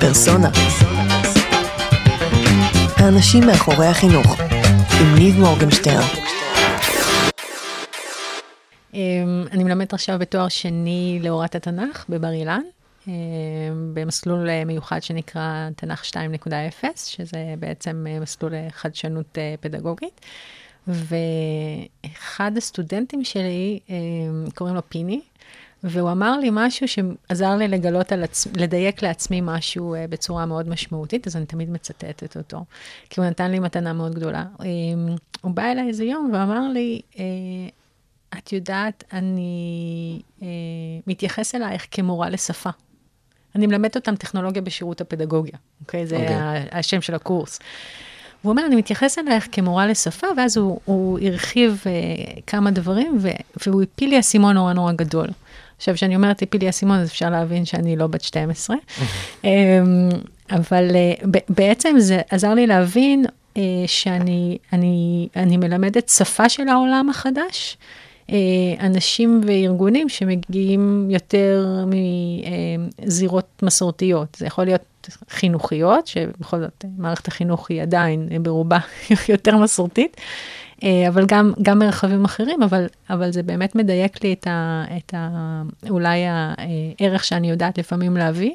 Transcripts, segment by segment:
פרסונה. האנשים מאחורי החינוך, עם ניב מורגנשטיין. אמ, אני מלמדת עכשיו בתואר שני להוראת התנ"ך בבר אילן, אמ, במסלול אה, מיוחד שנקרא תנ"ך 2.0, שזה בעצם אה, מסלול אה, חדשנות פדגוגית. ואחד הסטודנטים שלי, אמ, קוראים לו פיני, והוא אמר לי משהו שעזר לי לגלות על עצמי, לדייק לעצמי משהו uh, בצורה מאוד משמעותית, אז אני תמיד מצטטת אותו, כי הוא נתן לי מתנה מאוד גדולה. Um, הוא בא אליי איזה יום ואמר לי, uh, את יודעת, אני uh, מתייחס אלייך כמורה לשפה. אני מלמדת אותם טכנולוגיה בשירות הפדגוגיה, אוקיי? Okay? זה okay. אוקיי. השם של הקורס. והוא אומר, אני מתייחס אלייך כמורה לשפה, ואז הוא, הוא הרחיב uh, כמה דברים, ו, והוא הפיל לי אסימון נורא נורא גדול. עכשיו, כשאני אומרת הפיל לי אסימון, אז אפשר להבין שאני לא בת 12. אמ, אבל uh, בעצם זה עזר לי להבין uh, שאני אני, אני מלמדת שפה של העולם החדש. uh, אנשים וארגונים שמגיעים יותר מזירות מסורתיות. זה יכול להיות חינוכיות, שבכל זאת מערכת החינוך היא עדיין ברובה יותר מסורתית, אה, אבל גם, גם מרחבים אחרים, אבל, אבל זה באמת מדייק לי את, ה, את ה, אולי הערך שאני יודעת לפעמים להביא.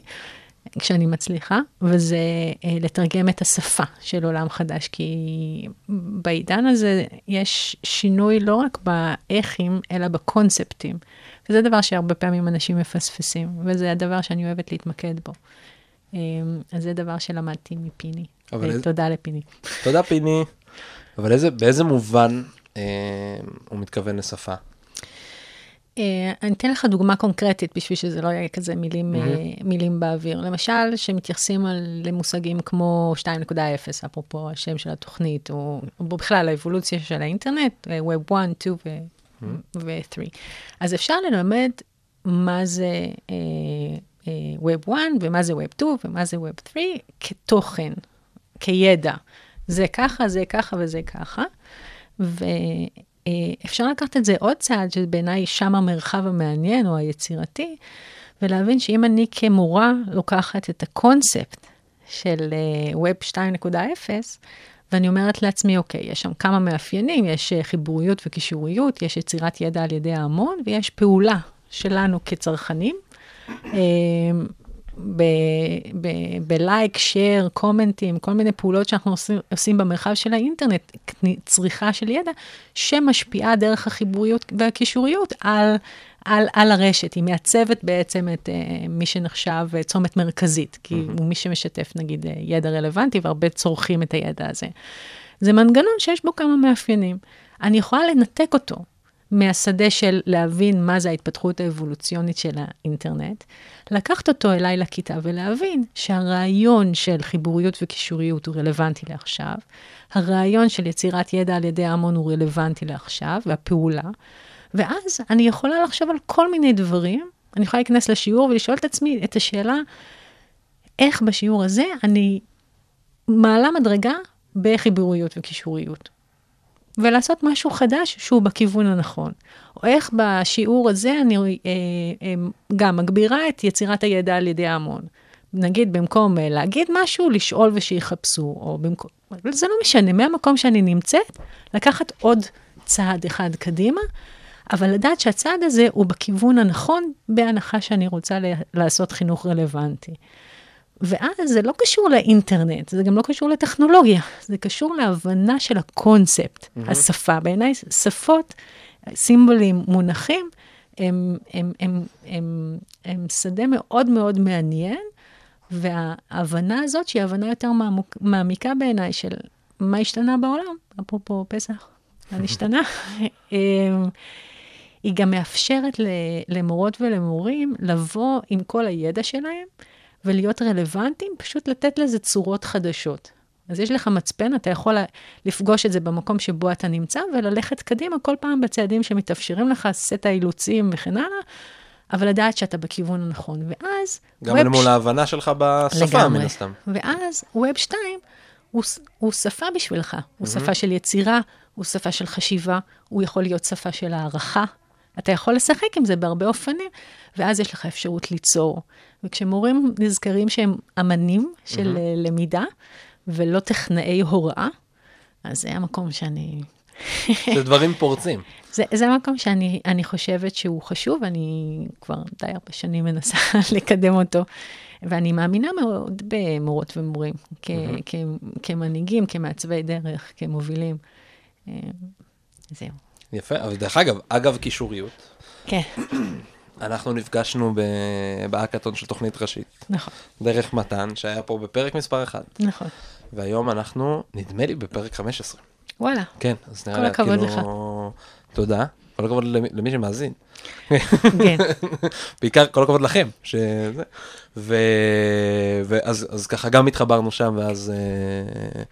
כשאני מצליחה, וזה אה, לתרגם את השפה של עולם חדש, כי בעידן הזה יש שינוי לא רק באיכים, אלא בקונספטים. וזה דבר שהרבה פעמים אנשים מפספסים, וזה הדבר שאני אוהבת להתמקד בו. אה, אז זה דבר שלמדתי מפיני. תודה לפיני. תודה פיני. אבל איזה, באיזה מובן אה, הוא מתכוון לשפה? Uh, אני אתן לך דוגמה קונקרטית בשביל שזה לא יהיה כזה מילים, mm-hmm. uh, מילים באוויר. למשל, שמתייחסים על, למושגים כמו 2.0, אפרופו השם של התוכנית, או, או בכלל האבולוציה של האינטרנט, Web 1, 2 ו- mm-hmm. ו-3. אז אפשר ללמד מה זה uh, uh, Web 1 ומה זה Web 2 ומה זה Web 3 כתוכן, כידע. זה ככה, זה ככה וזה ככה. ואפשר לקחת את זה עוד צעד, שבעיניי שם המרחב המעניין או היצירתי, ולהבין שאם אני כמורה לוקחת את הקונספט של Web 2.0, ואני אומרת לעצמי, אוקיי, יש שם כמה מאפיינים, יש אה, חיבוריות וקישוריות, יש יצירת ידע על ידי ההמון, ויש פעולה שלנו כצרכנים. אה, בלייק, שייר, קומנטים, כל מיני פעולות שאנחנו עושים, עושים במרחב של האינטרנט, צריכה של ידע, שמשפיעה דרך החיבוריות והקישוריות על, על, על הרשת. היא מעצבת בעצם את uh, מי שנחשב uh, צומת מרכזית, כי mm-hmm. הוא מי שמשתף נגיד uh, ידע רלוונטי, והרבה צורכים את הידע הזה. זה מנגנון שיש בו כמה מאפיינים. אני יכולה לנתק אותו מהשדה של להבין מה זה ההתפתחות האבולוציונית של האינטרנט, לקחת אותו אליי לכיתה ולהבין שהרעיון של חיבוריות וקישוריות הוא רלוונטי לעכשיו, הרעיון של יצירת ידע על ידי ההמון הוא רלוונטי לעכשיו, והפעולה, ואז אני יכולה לחשוב על כל מיני דברים, אני יכולה להיכנס לשיעור ולשאול את עצמי את השאלה, איך בשיעור הזה אני מעלה מדרגה בחיבוריות וקישוריות. ולעשות משהו חדש שהוא בכיוון הנכון. או איך בשיעור הזה אני אה, אה, גם מגבירה את יצירת הידע על ידי ההמון. נגיד, במקום אה, להגיד משהו, לשאול ושיחפשו, או במקום... זה לא משנה, מהמקום שאני נמצאת, לקחת עוד צעד אחד קדימה, אבל לדעת שהצעד הזה הוא בכיוון הנכון, בהנחה שאני רוצה לעשות חינוך רלוונטי. ואז זה לא קשור לאינטרנט, זה גם לא קשור לטכנולוגיה, זה קשור להבנה של הקונספט, mm-hmm. השפה. בעיניי שפות, סימבולים, מונחים, הם, הם, הם, הם, הם שדה מאוד מאוד מעניין, וההבנה הזאת, שהיא הבנה יותר מעמוק, מעמיקה בעיניי של מה השתנה בעולם, אפרופו פסח, מה נשתנה, אמ, היא גם מאפשרת למורות ולמורים לבוא עם כל הידע שלהם, ולהיות רלוונטיים, פשוט לתת לזה צורות חדשות. אז יש לך מצפן, אתה יכול לפגוש את זה במקום שבו אתה נמצא, וללכת קדימה כל פעם בצעדים שמתאפשרים לך, סט האילוצים וכן הלאה, אבל לדעת שאתה בכיוון הנכון. ואז... גם אל מול ש... ההבנה שלך בשפה, מן הסתם. ואז ווב 2 הוא, הוא שפה בשבילך. הוא mm-hmm. שפה של יצירה, הוא שפה של חשיבה, הוא יכול להיות שפה של הערכה, אתה יכול לשחק עם זה בהרבה אופנים, ואז יש לך אפשרות ליצור. וכשמורים נזכרים שהם אמנים של mm-hmm. למידה, ולא טכנאי הוראה, אז זה המקום שאני... זה דברים פורצים. זה, זה מקום שאני חושבת שהוא חשוב, אני כבר די הרבה שנים מנסה לקדם אותו, ואני מאמינה מאוד במורות ומורים, כ, mm-hmm. כ, כמנהיגים, כמעצבי דרך, כמובילים. אה, זהו. יפה, אבל דרך אגב, אגב קישוריות. כן. אנחנו נפגשנו באקתון של תוכנית ראשית. נכון. דרך מתן, שהיה פה בפרק מספר 1. נכון. והיום אנחנו, נדמה לי, בפרק 15. וואלה. כן, אז נראה לי, כאילו... כל הכבוד לך. תודה. כל הכבוד למי שמאזין. כן. בעיקר כל הכבוד לכם. ו... ואז אז ככה גם התחברנו שם, ואז אה,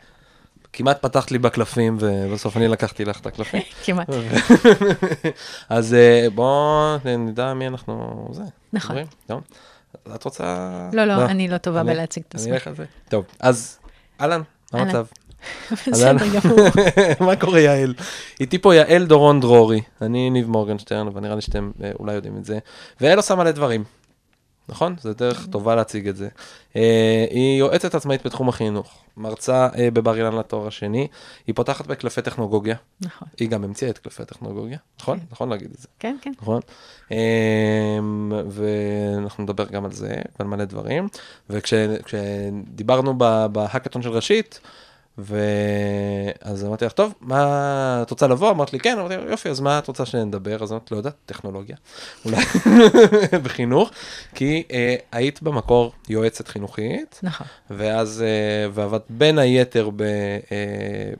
כמעט פתחת לי בקלפים, ובסוף אני לקחתי לך את הקלפים. כמעט. אז אה, בואו נדע מי אנחנו, זה. נכון. את רוצה... לא, לא, אני לא טובה בלהציג את עצמי. אני אלך על זה. טוב, אז אהלן, מה המצב? בסדר גמור. מה קורה יעל? איתי פה יעל דורון דרורי, אני ניב מורגנשטרן, אבל נראה לי שאתם אה, אולי יודעים את זה, ויעל עושה מלא דברים. נכון? זו דרך טובה להציג את זה. אה, היא יועצת עצמאית בתחום החינוך, מרצה אה, בבר אילן לתואר השני, היא פותחת בקלפי טכנולוגיה. נכון. היא גם המציאה את קלפי טכנולוגיה, נכון? כן. נכון להגיד את זה. כן, כן. נכון? אה, ואנחנו נדבר גם על זה, ועל מלא דברים. וכשדיברנו בהאקתון של ראשית, ואז אמרתי לך, טוב, מה, את רוצה לבוא? אמרת לי, כן, אמרתי, יופי, אז מה את רוצה שנדבר? אז אמרתי, לא יודעת, טכנולוגיה, אולי בחינוך, כי אה, היית במקור יועצת חינוכית. נכון. ואז, אה, ועבדת בין היתר ב, אה,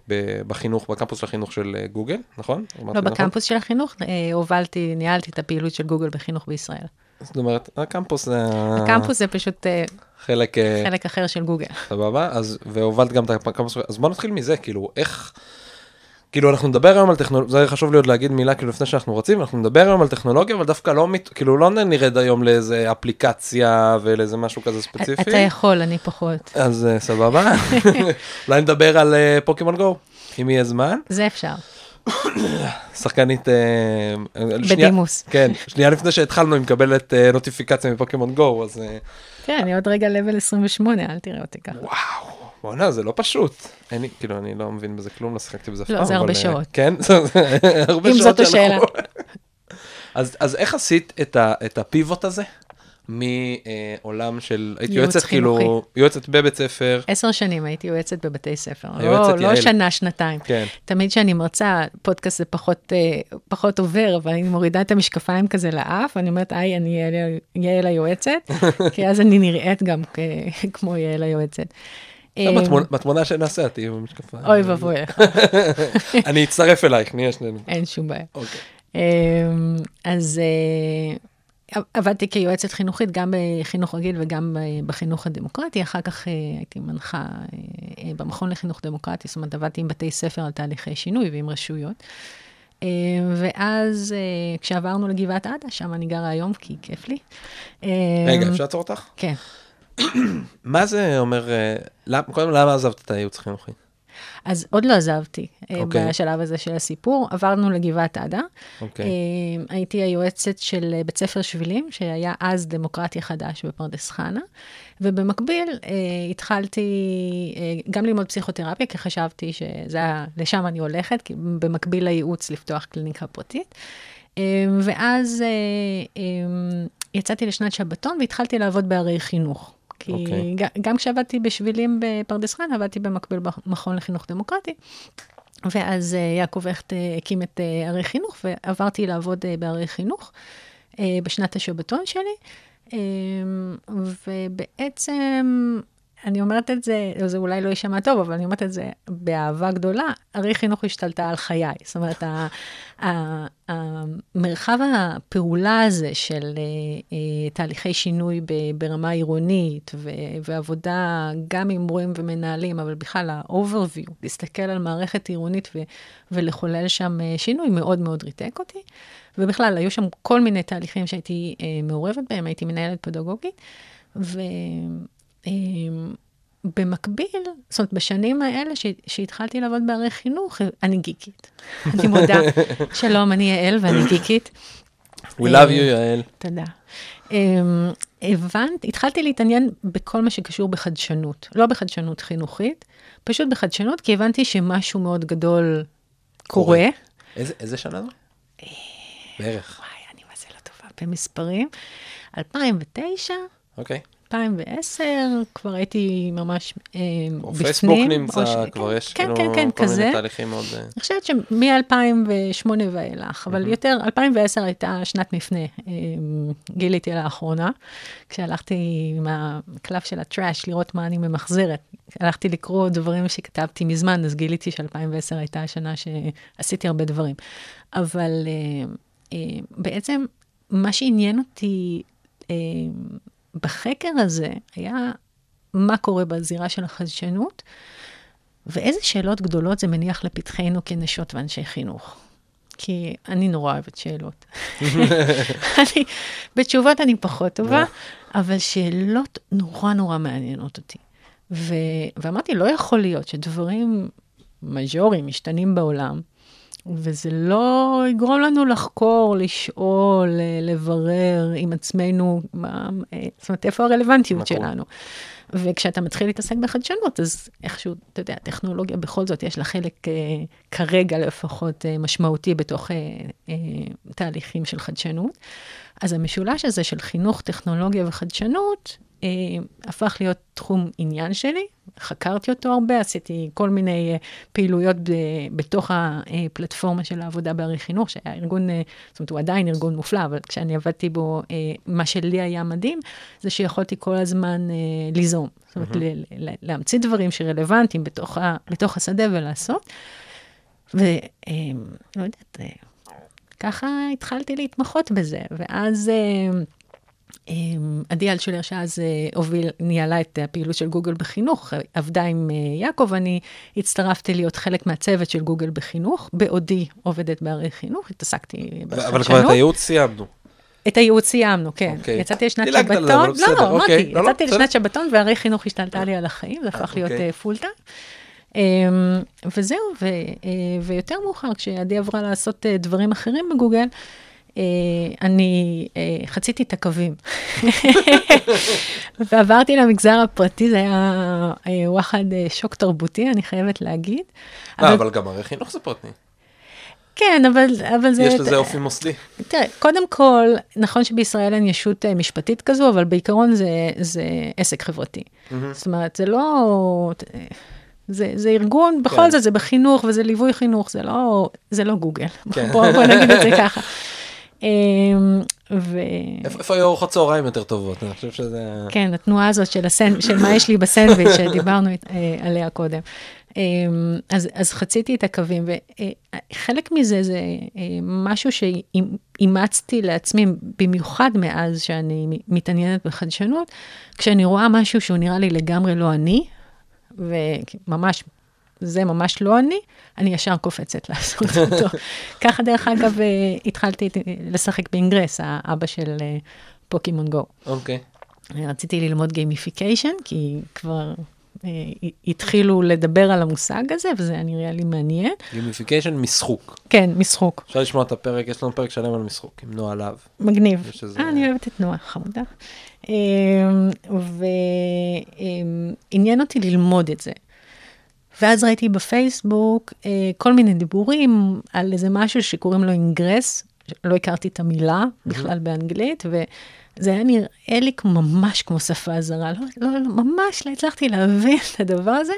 ב, בחינוך, בקמפוס של החינוך של אה, גוגל, נכון? לא, בקמפוס נכון? של החינוך, אה, הובלתי, ניהלתי את הפעילות של גוגל בחינוך בישראל. זאת אומרת, הקמפוס זה... הקמפוס זה פשוט... אה, חלק... אה, חלק אחר של גוגל. סבבה, אז, והובלת גם את הקמפוס, אז בוא נתחיל מזה, כאילו, איך... כאילו אנחנו נדבר היום על טכנולוגיה, זה חשוב לי עוד להגיד מילה כאילו לפני שאנחנו רוצים, אנחנו נדבר היום על טכנולוגיה, אבל דווקא לא, כאילו לא נרד היום לאיזה אפליקציה ולאיזה משהו כזה ספציפי. אתה יכול, אני פחות. אז אה, סבבה, אולי נדבר על פוקימון גו, אם יהיה זמן. זה אפשר. שחקנית... אה, בדימוס. כן, שנייה לפני שהתחלנו, היא מקבלת אה, נוטיפיקציה מפוקימון גו, אז... אה, כן, אני עוד רגע לבל 28, אל תראה אותי ככה. וואו, בוא'נה, זה לא פשוט. אני, כאילו, אני לא מבין בזה כלום, לא שיחקתי בזה אף לא, פעם. לא, זה הרבה שעות. כן? הרבה שעות. אם זאת השאלה. אז איך עשית את הפיבוט הזה? מעולם של, הייתי יועצת כאילו, יועצת בבית ספר. עשר שנים הייתי יועצת בבתי ספר. לא, לא שנה, שנתיים. כן. תמיד כשאני מרצה, פודקאסט זה פחות, אה, פחות עובר, אבל אני מורידה את המשקפיים כזה לאף, ואני אומרת, היי, אני יעל היועצת, כי אז אני נראית גם כמו יעל היועצת. אה, בתמונה שנעשה, תהיי במשקפיים. אוי ואבוי לך. אני אצטרף אלייך, נהיה שנינו. אין שום בעיה. אוקיי. אה, אז עבדתי כיועצת חינוכית גם בחינוך רגיל וגם בחינוך הדמוקרטי, אחר כך אה, הייתי מנחה אה, במכון לחינוך דמוקרטי, זאת אומרת, עבדתי עם בתי ספר על תהליכי שינוי ועם רשויות. אה, ואז כשעברנו לגבעת עדה, שם אני גרה היום, כי כיף לי. רגע, אפשר לעצור אותך? כן. מה זה אומר, קודם למה עזבת את הייעוץ החינוכי? אז עוד לא עזבתי okay. אה, אוקיי. בשלב הזה של הסיפור, עברנו לגבעת עדה. Okay. אוקיי. אה, הייתי היועצת של בית ספר שבילים, שהיה אז דמוקרטיה חדש בפרדס חנה, ובמקביל אה, התחלתי גם ללמוד פסיכותרפיה, כי חשבתי שזה היה, לשם אני הולכת, כי במקביל לייעוץ לפתוח קליניקה פרטית. ואז יצאתי לשנת שבתון והתחלתי לעבוד בערי חינוך. כי okay. אוקיי. גם כשעבדתי בשבילים בפרדס חנה, עבדתי במקביל במכון לחינוך דמוקרטי. ואז uh, יעקב הכט uh, הקים את uh, ערי חינוך, ועברתי לעבוד בערי חינוך בשנת השבתון שלי. ובעצם אני אומרת את זה, זה אולי לא יישמע טוב, אבל אני אומרת את זה באהבה גדולה, הרי חינוך השתלטה על חיי. זאת אומרת, המרחב הפעולה הזה של אה, אה, תהליכי שינוי ברמה עירונית, ועבודה גם עם מורים ומנהלים, אבל בכלל ה-overview, להסתכל על מערכת עירונית ולחולל שם אה, שינוי, מאוד מאוד ריתק אותי. ובכלל, היו שם כל מיני תהליכים שהייתי מעורבת בהם, הייתי מנהלת פדגוגית. ו... אמ, במקביל, זאת אומרת, בשנים האלה ש, שהתחלתי לעבוד בערי חינוך, אני גיקית. אני מודה, שלום, אני יעל ואני גיקית. We love you, יעל. תודה. אמ, הבנת, התחלתי להתעניין בכל מה שקשור בחדשנות. לא בחדשנות חינוכית, פשוט בחדשנות, כי הבנתי שמשהו מאוד גדול קורה. איזה, איזה שנה זו? בערך. וואי, אני מה זה לא טובה במספרים. 2009, אוקיי. 2010, כבר הייתי ממש אה, או בפנים. פייסבוק נמצא, ש- כבר כן, יש כן, כאילו כן, כן, כל כזה. מיני תהליכים מאוד... אה, אני חושבת שמ-2008 ואילך, אבל יותר, 2010 הייתה שנת מפנה, אה, גיליתי לאחרונה, כשהלכתי עם הקלף של הטראש לראות מה אני ממחזרת. הלכתי לקרוא דברים שכתבתי מזמן, אז גיליתי ש-2010 הייתה השנה שעשיתי הרבה דברים. אבל אה, אה, בעצם מה שעניין אותי אה, בחקר הזה היה מה קורה בזירה של החדשנות. ואיזה שאלות גדולות זה מניח לפתחנו כנשות ואנשי חינוך. כי אני נורא אוהבת שאלות. אני, בתשובות אני פחות טובה, אבל שאלות נורא נורא מעניינות אותי. ו, ואמרתי, לא יכול להיות שדברים מז'וריים משתנים בעולם, וזה לא יגרום לנו לחקור, לשאול, לברר עם עצמנו, מה, אה, זאת אומרת, איפה הרלוונטיות נכון. שלנו. וכשאתה מתחיל להתעסק בחדשנות, אז איכשהו, אתה יודע, טכנולוגיה בכל זאת, יש לה חלק אה, כרגע לפחות אה, משמעותי בתוך אה, אה, תהליכים של חדשנות. אז המשולש הזה של חינוך, טכנולוגיה וחדשנות, אה, הפך להיות תחום עניין שלי. חקרתי אותו הרבה, עשיתי כל מיני אה, פעילויות ב, בתוך הפלטפורמה של העבודה בערי חינוך, שהיה ארגון, אה, זאת אומרת, הוא עדיין ארגון מופלא, אבל כשאני עבדתי בו, אה, מה שלי היה מדהים, זה שיכולתי כל הזמן ליזום. זאת אומרת, ל- להמציא דברים שרלוונטיים בתוך, ה, בתוך השדה ולעשות. ולא יודעת, ככה התחלתי להתמחות בזה, ואז אה, אה, עדי אלטשולר, שאז אה, הוביל, ניהלה את הפעילות של גוגל בחינוך, עבדה עם אה, יעקב, אני הצטרפתי להיות חלק מהצוות של גוגל בחינוך, בעודי עובדת בערי חינוך, התעסקתי בחדשנות. אבל כבר את הייעוץ סיימנו. את הייעוץ סיימנו, כן. אוקיי. יצאתי לשנת שבתון, לא, בסדר, לא, אוקיי. אמרתי, לא, לא, יצאתי בסדר. לשנת שבתון והרי חינוך השתלטה לי על החיים, זה הפך להיות אוקיי. פול טיים. וזהו, ו, אה, ויותר מאוחר, כשעדי עברה לעשות אה, דברים אחרים בגוגל, אה, אני אה, חציתי את הקווים. ועברתי למגזר הפרטי, זה היה אה, וואחד אה, שוק תרבותי, אני חייבת להגיד. אה, אבל גם הרי חינוך זה פרטי. כן, אבל, אבל זה... יש לזה אופי מוסדי. תראה, קודם כל, נכון שבישראל אין ישות אה, משפטית כזו, אבל בעיקרון זה, זה עסק חברתי. זאת אומרת, זה לא... זה, זה ארגון, בכל כן. זאת, זה בחינוך וזה ליווי חינוך, זה לא, זה לא גוגל. כן. בוא, בוא נגיד את זה ככה. אמ, ו... איפה היו ארוחות צהריים יותר טובות? אני חושב שזה... כן, התנועה הזאת של, הסנ... של מה יש לי בסנדוויץ' שדיברנו אה, עליה קודם. אמ, אז, אז חציתי את הקווים, וחלק מזה זה אה, משהו שאימצתי לעצמי, במיוחד מאז שאני מתעניינת בחדשנות, כשאני רואה משהו שהוא נראה לי לגמרי לא אני, וממש, זה ממש לא אני, אני ישר קופצת לעשות אותו. ככה, דרך אגב, אה, התחלתי לשחק באינגרס, האבא של אה, פוקימון גו. אוקיי. רציתי ללמוד gamification, כי כבר אה, התחילו לדבר על המושג הזה, וזה היה נראה לי מעניין. gamification משחוק. כן, משחוק, אפשר לשמוע את הפרק, יש לנו פרק שלם על משחוק, עם נועה להב. מגניב. אה, אני אוהבת את נועה, חמודה. אה, ועניין אותי ללמוד את זה. ואז ראיתי בפייסבוק אה, כל מיני דיבורים על איזה משהו שקוראים לו Ingress, לא הכרתי את המילה בכלל באנגלית, וזה היה נראה לי ממש כמו שפה זרה, לא, לא, לא, ממש לא הצלחתי להבין את הדבר הזה.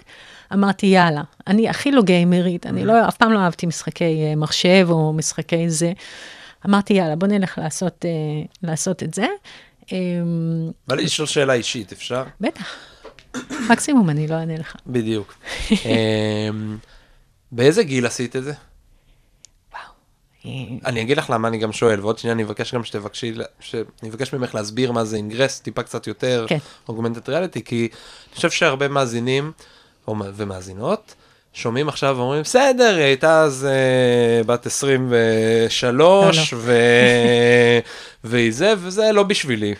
אמרתי, יאללה, אני הכי לא גיימרית, אני לא, אף פעם לא אהבתי משחקי אה, מחשב או משחקי זה. אמרתי, יאללה, בוא נלך לעשות, אה, לעשות את זה. אה, אבל יש לו שאלה אישית, אפשר? בטח, מקסימום אני לא אענה לך. בדיוק. אמ, באיזה גיל עשית את זה? אה, אני אגיד לך למה אני גם שואל, ועוד שנייה אני אבקש גם שתבקשי, שאני אבקש ממך להסביר מה זה אינגרס טיפה קצת יותר, כן. אוגמנטד ריאליטי, כי אני חושב שהרבה מאזינים ומאזינות שומעים עכשיו ואומרים, בסדר, היא הייתה אז אה, בת 23, לא, ו... והיא זה, וזה לא בשבילי.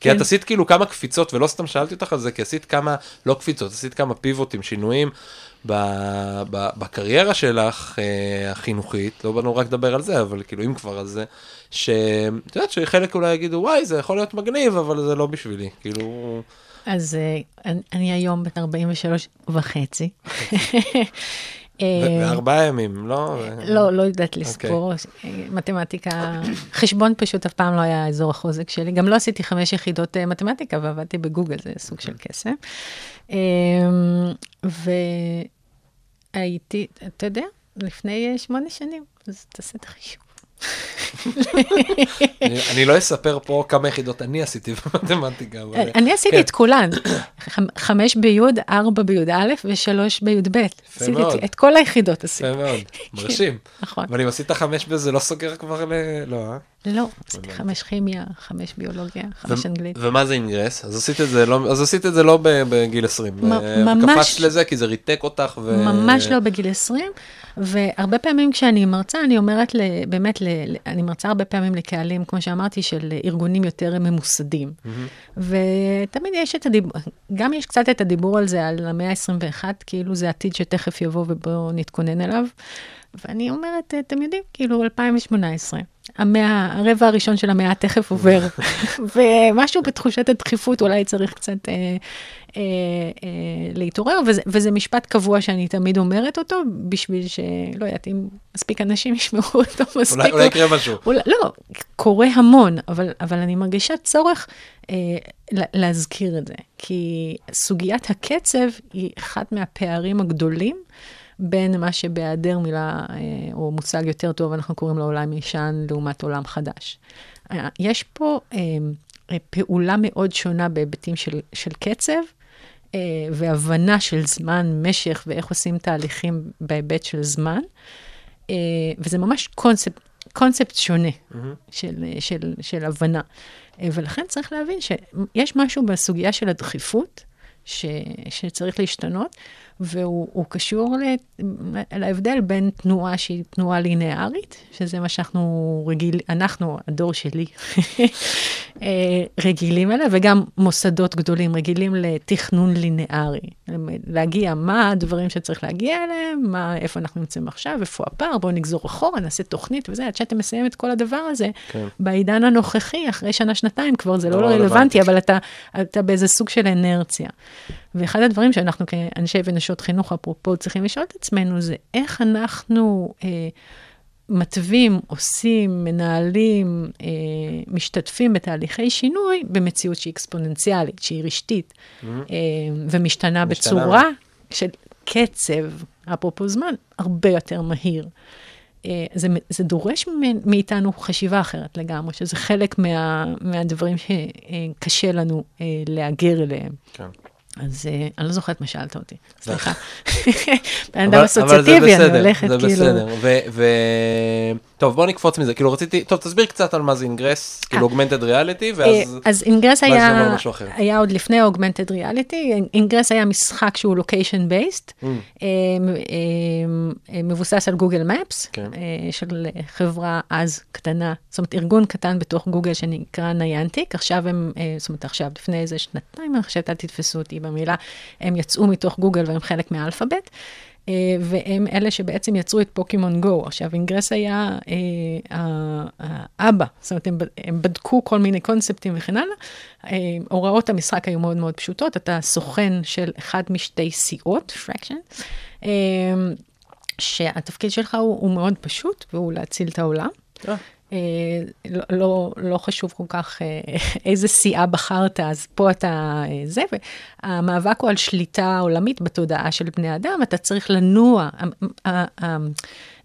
כי את כן. עשית כאילו כמה קפיצות, ולא סתם שאלתי אותך על זה, כי עשית כמה, לא קפיצות, עשית כמה פיבוטים, שינויים ב, ב, בקריירה שלך, אה, החינוכית, לא באנו רק לדבר על זה, אבל כאילו, אם כבר על זה, שאת יודעת שחלק אולי יגידו, וואי, זה יכול להיות מגניב, אבל זה לא בשבילי, כאילו... אז אה, אני- אני היום בת 43 וחצי. אה, וארבעה ימים, לא? לא, לא יודעת לספור, אה, מתמטיקה, חשבון פשוט אף פעם לא היה אזור החוזק שלי, גם לא עשיתי חמש יחידות אה, מתמטיקה ועבדתי בגוגל, זה סוג של קסם. אה, והייתי, אתה יודע, לפני אה, שמונה שנים, אז תעשה את החישוב. אני, לא אספר פה כמה יחידות אני עשיתי במתמטיקה, אבל... אני עשיתי כן. את כולן, חמ- חמש ביוד, ארבע ביוד א' ושלוש ביוד ב'. עשיתי. את- את כל היחידות עשיתי. יפה מאוד, מרשים. נכון. אבל אם עשית חמש בזה, לא סוגר כבר ל... לא, אה? לא, עשיתי חמש כימיה, חמש ביולוגיה, חמש אנגלית. ומה זה אינגרס? אז עשית את זה לא, אז עשית את זה לא בגיל 20. מ- אה, ממש- קפצת לזה כי זה ריתק אותך ו... ממש לא בגיל 20, והרבה פעמים כשאני מרצה, אני אומרת, ל, באמת, ל- אני מרצה הרבה פעמים לקהלים, כמו שאמרתי, של ארגונים יותר ממוסדים. ותמיד יש את הדיבור, גם יש קצת את הדיבור על זה, על המאה ה-21, כאילו זה עתיד שתכף יבוא ובואו נתכונן אליו. ואני אומרת, אתם יודעים, כאילו 2018, המאה, הרבע הראשון של המאה תכף עובר, ומשהו בתחושת הדחיפות אולי צריך קצת אה, אה, אה, להתעורר, וזה, וזה משפט קבוע שאני תמיד אומרת אותו, בשביל שלא יודעת, אם מספיק אנשים ישמעו אותו מספיק. אולי, אולי יקרה משהו. אולי, לא, קורה המון, אבל, אבל אני מרגישה צורך אה, לה- להזכיר את זה, כי סוגיית הקצב היא אחד מהפערים הגדולים בין מה שבהיעדר מילה אה, או מושג יותר טוב, אנחנו קוראים לו עולם ישן לעומת עולם חדש. אה, יש פה אה, אה, פעולה מאוד שונה בהיבטים של, של קצב. והבנה של זמן, משך ואיך עושים תהליכים בהיבט של זמן. וזה ממש קונספט, קונספט שונה של, אה, של, של הבנה. ולכן צריך להבין שיש משהו בסוגיה של הדחיפות ש, שצריך להשתנות, והוא הוא קשור ל, להבדל בין תנועה שהיא תנועה לינארית, שזה מה שאנחנו רגיל, אנחנו, הדור שלי, אה, רגילים אליה, וגם מוסדות גדולים רגילים לתכנון לינארי. להגיע, מה הדברים שצריך להגיע אליהם, מה, איפה אנחנו נמצאים עכשיו, איפה הפער, בואו נגזור אחורה, נעשה תוכנית וזה, עד שאתה מסיים את כל הדבר הזה, כן. בעידן הנוכחי, אחרי שנה-שנתיים כבר זה לא, לא רלוונטי. אבל אתה, אתה באיזה סוג של אנרציה. ואחד הדברים שאנחנו כאנשי ונשות חינוך, אפרופו, צריכים לשאול את עצמנו, זה איך אנחנו אה, מתווים, עושים, מנהלים, אה, משתתפים בתהליכי שינוי במציאות שהיא אקספוננציאלית, שהיא רשתית, אה, ומשתנה משתנה. בצורה של קצב, אפרופו זמן, הרבה יותר מהיר. אה, זה, זה דורש מאיתנו חשיבה אחרת לגמרי, שזה חלק מה, מהדברים שקשה לנו אה, להגר אליהם. כן. אז אה, אני לא זוכרת מה שאלת אותי, סליחה. בן אדם זה אסוציאטיבי, אני בסדר, הולכת זה כאילו... בסדר. ו- ו- טוב, בוא נקפוץ מזה. כאילו רציתי, טוב, תסביר קצת על מה זה Ingress, כאילו augmented reality, ואז... אה, אז Ingress ואז היה. היה עוד לפני augmented reality, Ingress היה משחק שהוא location based, Mm. מבוסס על Google Maps, כן. אה, של חברה אז קטנה, זאת אומרת ארגון קטן בתוך גוגל שנקרא Niantic, עכשיו הם, אה, זאת אומרת עכשיו לפני איזה שנתיים, אני חושבת, אל תתפסו אותי במילה, הם יצאו מתוך גוגל והם חלק מה Alphabet. אה, והם אלה שבעצם יצרו את פוקימון גו. עכשיו, Ingress היה אה, האבא, זאת אומרת, הם, בדקו כל מיני קונספטים וכן הלאה. אה, הוראות המשחק היו מאוד מאוד פשוטות, אתה סוכן של אחד משתי סיעות, faction, שהתפקיד שלך הוא, הוא מאוד פשוט, והוא להציל את העולם. אה. לא, לא, לא חשוב כל כך אה, איזה סיעה בחרת, אז פה אתה אה, זה, והמאבק הוא על שליטה עולמית בתודעה של בני אדם, אתה צריך לנוע.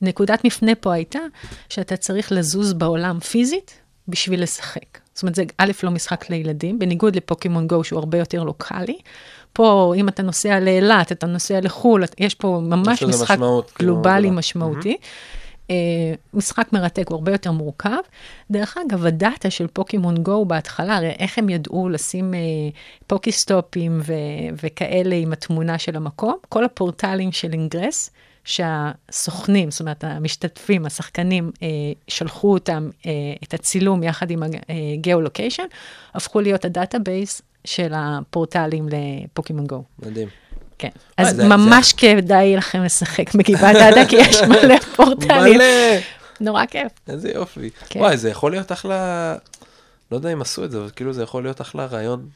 נקודת מפנה פה הייתה שאתה צריך לזוז בעולם פיזית בשביל לשחק. זאת אומרת, זה א', לא משחק לילדים, בניגוד לפוקימון גו שהוא הרבה יותר לוקאלי. פה, אם אתה נוסע לאילת, אתה נוסע לחו"ל, יש פה ממש יש משחק משמעות, כאילו, גלובלי גדולה. משמעותי. אה, משחק מרתק, הוא הרבה יותר מורכב. דרך אגב, ה data של פוקימון גו בהתחלה, הרי איך הם ידעו לשים אה, פוקיסטופים ו- וכאלה עם התמונה של המקום, כל הפורטלים של Ingress שהסוכנים, זאת אומרת, המשתתפים, השחקנים, אה, שלחו אותם, אה, את הצילום יחד עם ה-Geolocation, הפכו להיות ה database של הפורטלים לפוקימון גו. מדהים. כן, אז זה, ממש זה... כדאי לכם לשחק בגבעת עדה, כי יש מלא פורטלים. מלא. נורא כיף. איזה יופי. כן. וואי, זה יכול להיות אחלה, לא יודע אם עשו את זה, אבל כאילו זה יכול להיות אחלה רעיון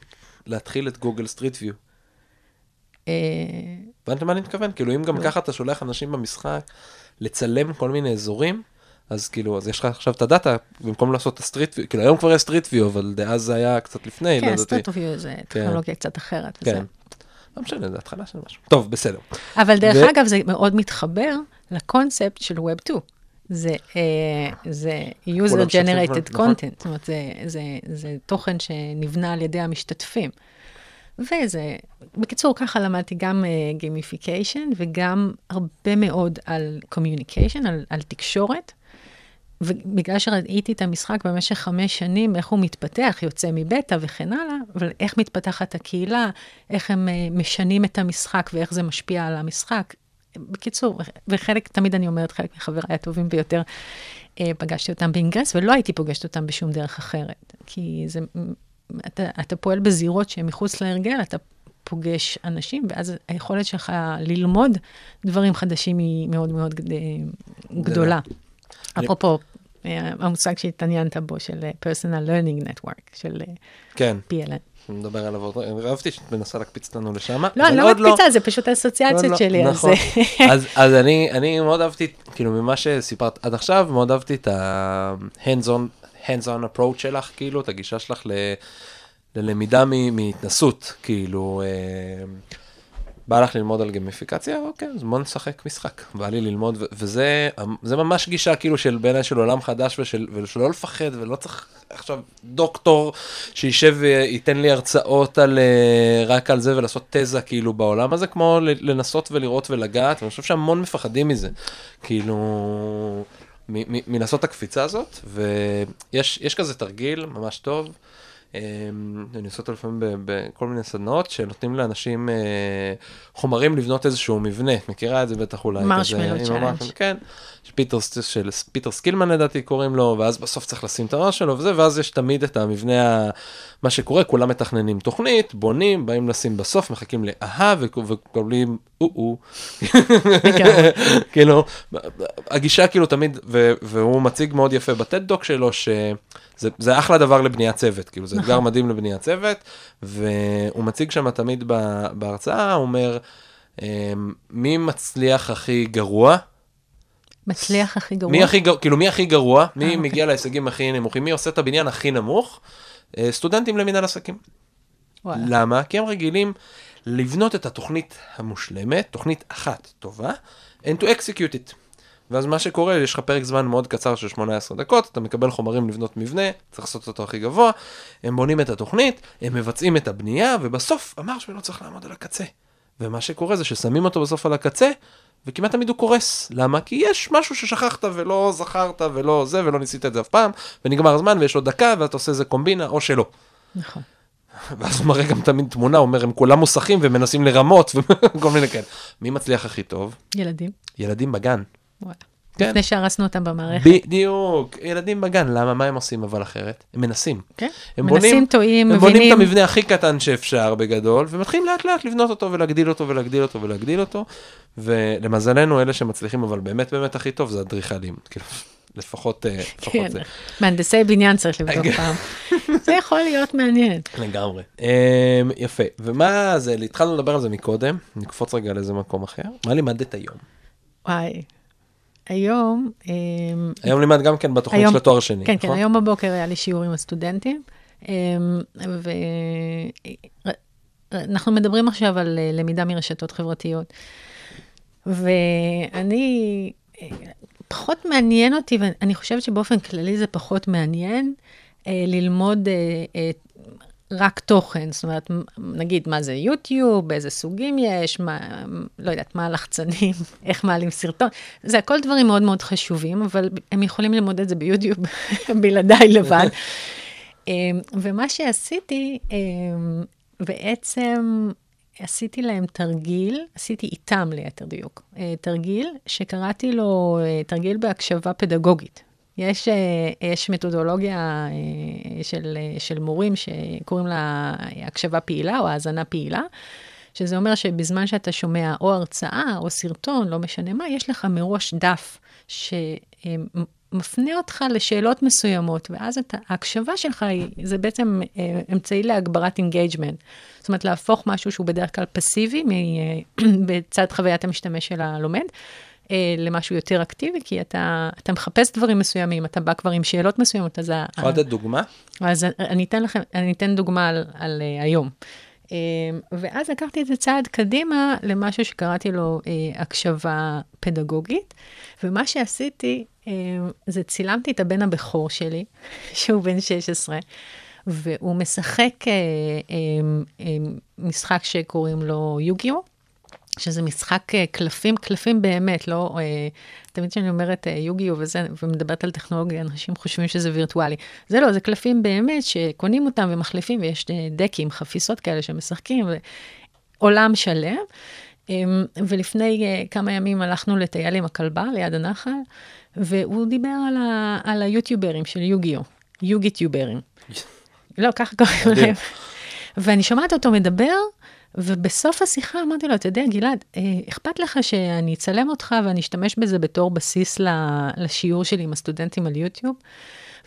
להתחיל את Google Street View. הבנת מה אני מתכוון? כאילו, אם גם לא. ככה אתה שולח אנשים במשחק לצלם כל מיני אזורים, אז כאילו, אז יש לך עכשיו את ה data, במקום לעשות את ה Street View, כאילו היום כבר יש Street View, אבל דאז זה היה קצת לפני, כן, Street View זה כן. טכנולוגיה קצת אחרת. כן. לא משנה, זה התחלה של משהו. טוב, בסדר. אבל דרך ו... אגב, זה מאוד מתחבר לקונספט של Web 2. זה, אה, זה user generated נכון. content, זאת אומרת, זה, זה, זה תוכן שנבנה על ידי המשתתפים. וזה, בקיצור, ככה למדתי גם gamification uh, וגם הרבה מאוד על communication, על, על תקשורת. ובגלל שראיתי את המשחק במשך חמש שנים, איך הוא מתפתח, יוצא מבטא וכן הלאה, אבל איך מתפתחת הקהילה, איך הם uh, משנים את המשחק ואיך זה משפיע על המשחק. בקיצור, וחלק, תמיד אני אומרת, חלק מחבריי הטובים ביותר, uh, פגשתי אותם באינגרס, ולא הייתי פוגשת אותם בשום דרך אחרת. כי זה אתה, אתה פועל בזירות שהן מחוץ להרגל, אתה פוגש אנשים, ואז היכולת שלך ללמוד דברים חדשים היא מאוד מאוד גדולה. אפרופו, אה, המושג שהתעניינת בו של אה, personal learning network, של אה, כן. PLN. נדבר עליו עוד רגע, אהבתי שאת מנסה להקפיץ אותנו לשם. לא, אני לא מקפיצה, לא... זה פשוט האסוציאציות לא, שלי. נכון. אז, אז אני, אני מאוד אהבתי, כאילו ממה שסיפרת עד עכשיו, מאוד אהבתי את ה-hands on hands on approach שלך, כאילו, את הגישה שלך ל, ללמידה מהתנסות, כאילו, אה, בא לך ללמוד על גמיפיקציה? אוקיי, אז בוא נשחק משחק. בא לי ללמוד, וזה ממש גישה כאילו של בעיניי של עולם חדש ושל, ושלא לפחד, ולא צריך עכשיו דוקטור שישב וייתן לי הרצאות על, אה, רק על זה ולעשות תזה כאילו בעולם הזה, כמו לנסות ולראות ולגעת, ואני חושב שהמון מפחדים מזה. כאילו... מלעשות את הקפיצה הזאת, ויש כזה תרגיל ממש טוב. אמ, אני עושה אותו לפעמים בכל מיני סדנאות שנותנים לאנשים אה, חומרים לבנות איזשהו מבנה, מכירה את זה בטח אולי. marshmallow challenge. כן, פיטר, של פיטר סקילמן לדעתי קוראים לו, ואז בסוף צריך לשים את הראש שלו וזה, ואז יש תמיד את המבנה, מה שקורה, כולם מתכננים תוכנית, בונים, באים לשים בסוף, מחכים לאהה וקובלים או-או. כאילו, הגישה כאילו תמיד, והוא מציג מאוד יפה בטד דוק שלו, שזה אחלה דבר לבניית צוות, כאילו זה אתגר נכון. מדהים לבניית צוות, והוא מציג שם תמיד בהרצאה, הוא אומר, אמ, מי מצליח הכי גרוע? מצליח הכי גרוע? מי הכי, כאילו מי הכי גרוע? מי אה, מגיע אוקיי. להישגים הכי נמוכים? מי עושה את הבניין הכי נמוך? אה, סטודנטים למנהל עסקים. וואלה. למה? כי הם רגילים לבנות את התוכנית המושלמת, תוכנית אחת טובה, and to execute it. ואז מה שקורה, יש לך פרק זמן מאוד קצר של 18 דקות, אתה מקבל חומרים לבנות מבנה, צריך לעשות אותו הכי גבוה, הם בונים את התוכנית, הם מבצעים את הבנייה, ובסוף המרשמלו לא צריך לעמוד על הקצה. ומה שקורה זה ששמים אותו בסוף על הקצה, וכמעט תמיד הוא קורס. למה? כי יש משהו ששכחת ולא זכרת ולא זה, ולא ניסית את זה אף פעם, ונגמר הזמן ויש עוד דקה, ואתה עושה איזה קומבינה, או שלא. נכון. ואז הוא מראה גם תמיד תמונה, הוא אומר, הם כולם מוסכים ומנסים לרמות וכל מיני כאלה. מי מצליח הכי טוב? ילדים. ילדים בגן. וואלה. כן. לפני שהרסנו אותם במערכת. בדיוק, ילדים בגן, למה? מה הם עושים אבל אחרת? הם מנסים. כן, הם מנסים, טועים, מבינים. הם בונים את המבנה הכי קטן שאפשר בגדול, ומתחילים לאט לאט לבנות אותו ולהגדיל אותו ולהגדיל אותו ולהגדיל אותו, ולמזלנו, אלה שמצליחים אבל באמת באמת הכי טוב זה אדריכלים. כאילו, לפחות, אה, לפחות כן, זה. מהנדסי בניין צריך לבדוק פעם. זה יכול להיות מעניין. לגמרי. אמ, יפה. ומה זה, התחלנו לדבר על זה מקודם, נקפוץ רגע לאיזה מקום אחר. מה לימדת היום? וואי, היום... אמ, היום לימד גם כן בתוכנית של התואר השני, כן, כן, נכון? היום בבוקר היה לי שיעור עם הסטודנטים, אמ, ואנחנו מדברים עכשיו על אה, למידה מרשתות חברתיות. ואני, אה, פחות מעניין אותי, ואני חושבת שבאופן כללי זה פחות מעניין, אה, ללמוד רק תוכן, זאת אומרת, נגיד מה זה יוטיוב, איזה סוגים יש, מה, לא יודעת, מה הלחצנים, איך מעלים סרטון, זה הכל דברים מאוד מאוד חשובים, אבל הם יכולים ללמוד את זה ביוטיוב בלעדיי לבד. אמ, ומה שעשיתי, אמ, בעצם עשיתי להם תרגיל, עשיתי איתם ליתר דיוק, אה, תרגיל שקראתי לו אה, תרגיל בהקשבה פדגוגית. יש, אה, יש מתודולוגיה של, של מורים שקוראים לה הקשבה פעילה או האזנה פעילה, שזה אומר שבזמן שאתה שומע או הרצאה או סרטון, לא משנה מה, יש לך מראש דף ש... מפנה אותך לשאלות מסוימות, ואז אתה, ההקשבה שלך היא, זה בעצם אה, אמצעי להגברת engagement. זאת אומרת, להפוך משהו שהוא בדרך כלל פסיבי אה, בצד חוויית המשתמש של הלומד, אה, למשהו יותר אקטיבי, כי אתה, אתה מחפש דברים מסוימים, אתה בא כבר עם שאלות מסוימות, אז... יכולה לתת דוגמה? אז אני אתן לכם, אני אתן דוגמה על, על uh, היום. Uh, ואז לקחתי את זה צעד קדימה למשהו שקראתי לו uh, הקשבה פדגוגית, ומה שעשיתי, אמ, זה צילמתי את הבן הבכור שלי, שהוא בן 16, והוא משחק אה, אמ, אמ, משחק שקוראים לו יוגיו, שזה משחק אה, קלפים, קלפים באמת, לא... אה, תמיד כשאני אומרת יוגיו וזה, ומדברת על טכנולוגיה, אנשים חושבים שזה וירטואלי. זה לא, זה קלפים באמת שקונים אותם ומחליפים, ויש דקים, חפיסות כאלה שמשחקים, ועולם שלם. ולפני כמה ימים הלכנו לטייל עם הכלבה ליד הנחל, והוא דיבר על, ה, על היוטיוברים של יוגיו, יוגיטיוברים. לא, ככה קוראים להם. ואני שומעת אותו מדבר, ובסוף השיחה אמרתי לו, אתה יודע, גלעד, אה, אכפת לך שאני אצלם אותך ואני אשתמש בזה בתור בסיס לשיעור שלי עם הסטודנטים על יוטיוב?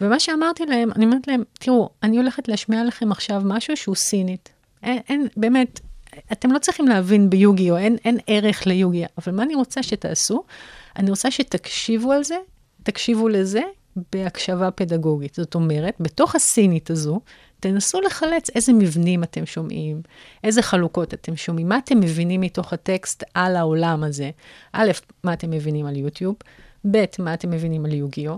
ומה שאמרתי להם, אני אומרת להם, תראו, אני הולכת להשמיע לכם עכשיו משהו שהוא סינית. אין, אין באמת, אתם לא צריכים להבין ביוגיו, אין, אין ערך ליוגי, אבל מה אני רוצה שתעשו? אני רוצה שתקשיבו על זה, תקשיבו לזה בהקשבה פדגוגית. זאת אומרת, בתוך הסינית הזו, תנסו לחלץ איזה מבנים אתם שומעים, איזה חלוקות אתם שומעים, מה אתם מבינים מתוך הטקסט על העולם הזה. א', מה אתם מבינים על יוטיוב, ב', מה אתם מבינים על יוגיו,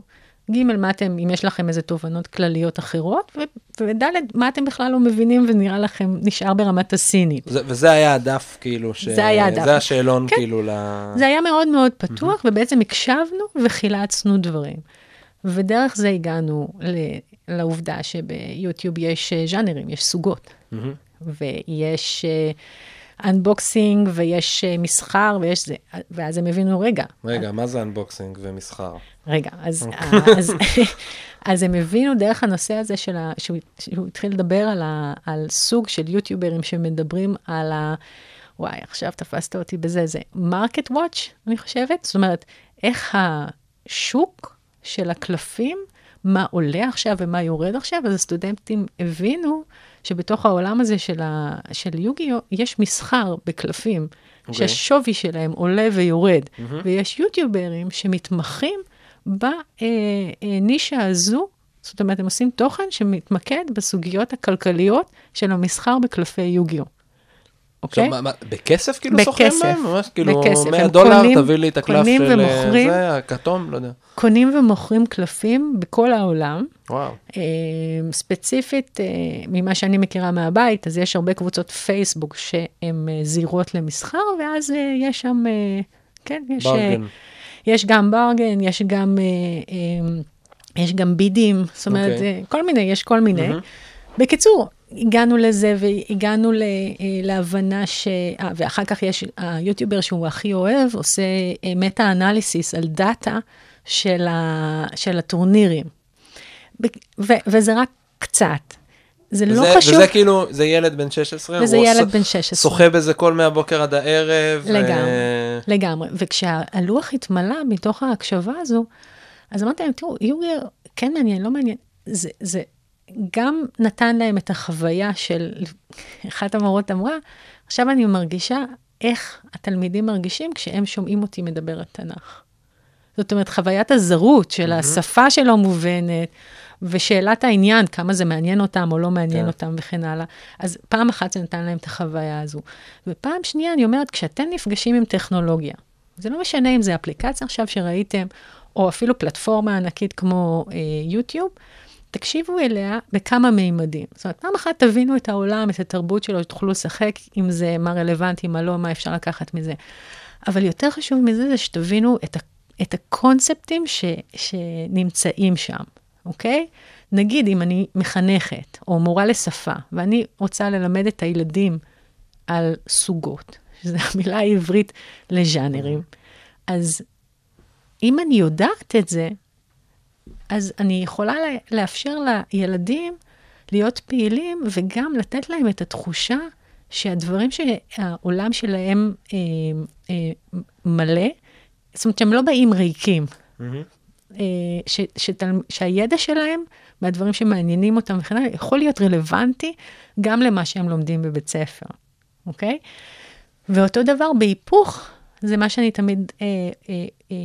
ג', מה אתם, אם יש לכם איזה תובנות כלליות אחרות, וד', מה אתם בכלל לא מבינים ונראה לכם, נשאר ברמת הסינית. זה, וזה היה הדף, כאילו, ש... זה היה הדף. זה השאלון, כן. כאילו, ל... זה היה מאוד מאוד פתוח, mm-hmm. ובעצם הקשבנו וחילצנו דברים. ודרך זה הגענו ל... לעובדה שביוטיוב יש אה, ז'אנרים, יש סוגות. Mm-hmm. ויש... Uh, unboxing ויש אה, מסחר ויש זה, ואז הם הבינו, רגע. רגע, מה זה unboxing ומסחר? רגע, אז, אוקיי. אז, אז הם הבינו דרך הנושא הזה של ה... שהוא, שהוא התחיל לדבר על, ה, על סוג של יוטיוברים שמדברים על ה... וואי, עכשיו תפסת אותי בזה, זה market watch, אני חושבת. זאת אומרת, איך השוק של הקלפים, מה עולה עכשיו ומה יורד עכשיו, אז הסטודנטים הבינו שבתוך העולם הזה של, ה, של יוגיו, יש מסחר בקלפים, okay. אוקיי. שהשווי שלהם עולה ויורד, mm-hmm. ויש יוטיוברים שמתמחים בנישה הזו, זאת אומרת, הם עושים תוכן שמתמקד בסוגיות הכלכליות של המסחר בקלפי יוגיו. אוקיי? עכשיו, מה, בכסף כאילו סוחרים בהם? ממש כאילו בכסף. 100 דולר, קונים, תביא לי את הקלף של אה, ומוכרים, זה, הכתום, לא יודע. קונים ומוכרים קלפים בכל העולם. וואו. אה, ספציפית, אה, ממה שאני מכירה מהבית, אז יש הרבה קבוצות פייסבוק שהן זירות למסחר, ואז יש שם, כן, יש... ברגן. יש גם ברגן, יש גם, יש גם בידים, זאת אומרת, okay. אוקיי. כל מיני, יש כל מיני. Mm-hmm. בקיצור, הגענו לזה והגענו ל, אה, להבנה ש... 아, אה, ואחר כך יש היוטיובר שהוא הכי אוהב, עושה מטה-אנליסיס על דאטה של, ה, של הטורנירים. ו, וזה רק קצת. זה לא וזה, חשוב. וזה כאילו, זה ילד בן 16? וזה ילד בן 16. שוחה בזה כל מהבוקר עד הערב? לגמרי, ו... לגמרי. וכשהלוח התמלא מתוך ההקשבה הזו, אז אמרתי להם, תראו, יוגר כן מעניין, לא מעניין. זה, זה, גם נתן להם את החוויה של, אחת המורות אמרה, עכשיו אני מרגישה איך התלמידים מרגישים כשהם שומעים אותי מדבר על תנ"ך. זאת אומרת, חוויית הזרות של mm-hmm. השפה שלא מובנת, ושאלת העניין, כמה זה מעניין אותם או לא מעניין yeah. כן. אותם וכן הלאה. אז פעם אחת זה נתן להם את החוויה הזו. ופעם שנייה, אני אומרת, כשאתם נפגשים עם טכנולוגיה, זה לא משנה אם זה אפליקציה עכשיו שראיתם, או אפילו פלטפורמה ענקית כמו אה, יוטיוב, תקשיבו אליה בכמה מימדים. זאת אומרת, פעם אחת תבינו את העולם, את התרבות שלו, תוכלו לשחק עם זה, מה רלוונטי, מה לא, מה אפשר לקחת מזה. אבל יותר חשוב מזה זה שתבינו את, את הקונספטים ש, שנמצאים שם, אוקיי? נגיד, אם אני מחנכת או מורה לשפה, ואני רוצה ללמד את הילדים על סוגות, שזו המילה העברית לז'אנרים. אז אם אני יודעת את זה, אז אני יכולה לאפשר לילדים להיות פעילים וגם לתת להם את התחושה שהדברים שהעולם שלהם אה, אה, מלא, זאת אומרת שהם לא באים ריקים. Mm-hmm. אה, ש, שתל, שהידע שלהם מהדברים שמעניינים אותם וכן הלאה, יכול להיות רלוונטי גם למה שהם לומדים בבית ספר, אוקיי? ואותו דבר בהיפוך, זה מה שאני תמיד, אה, אה, אה,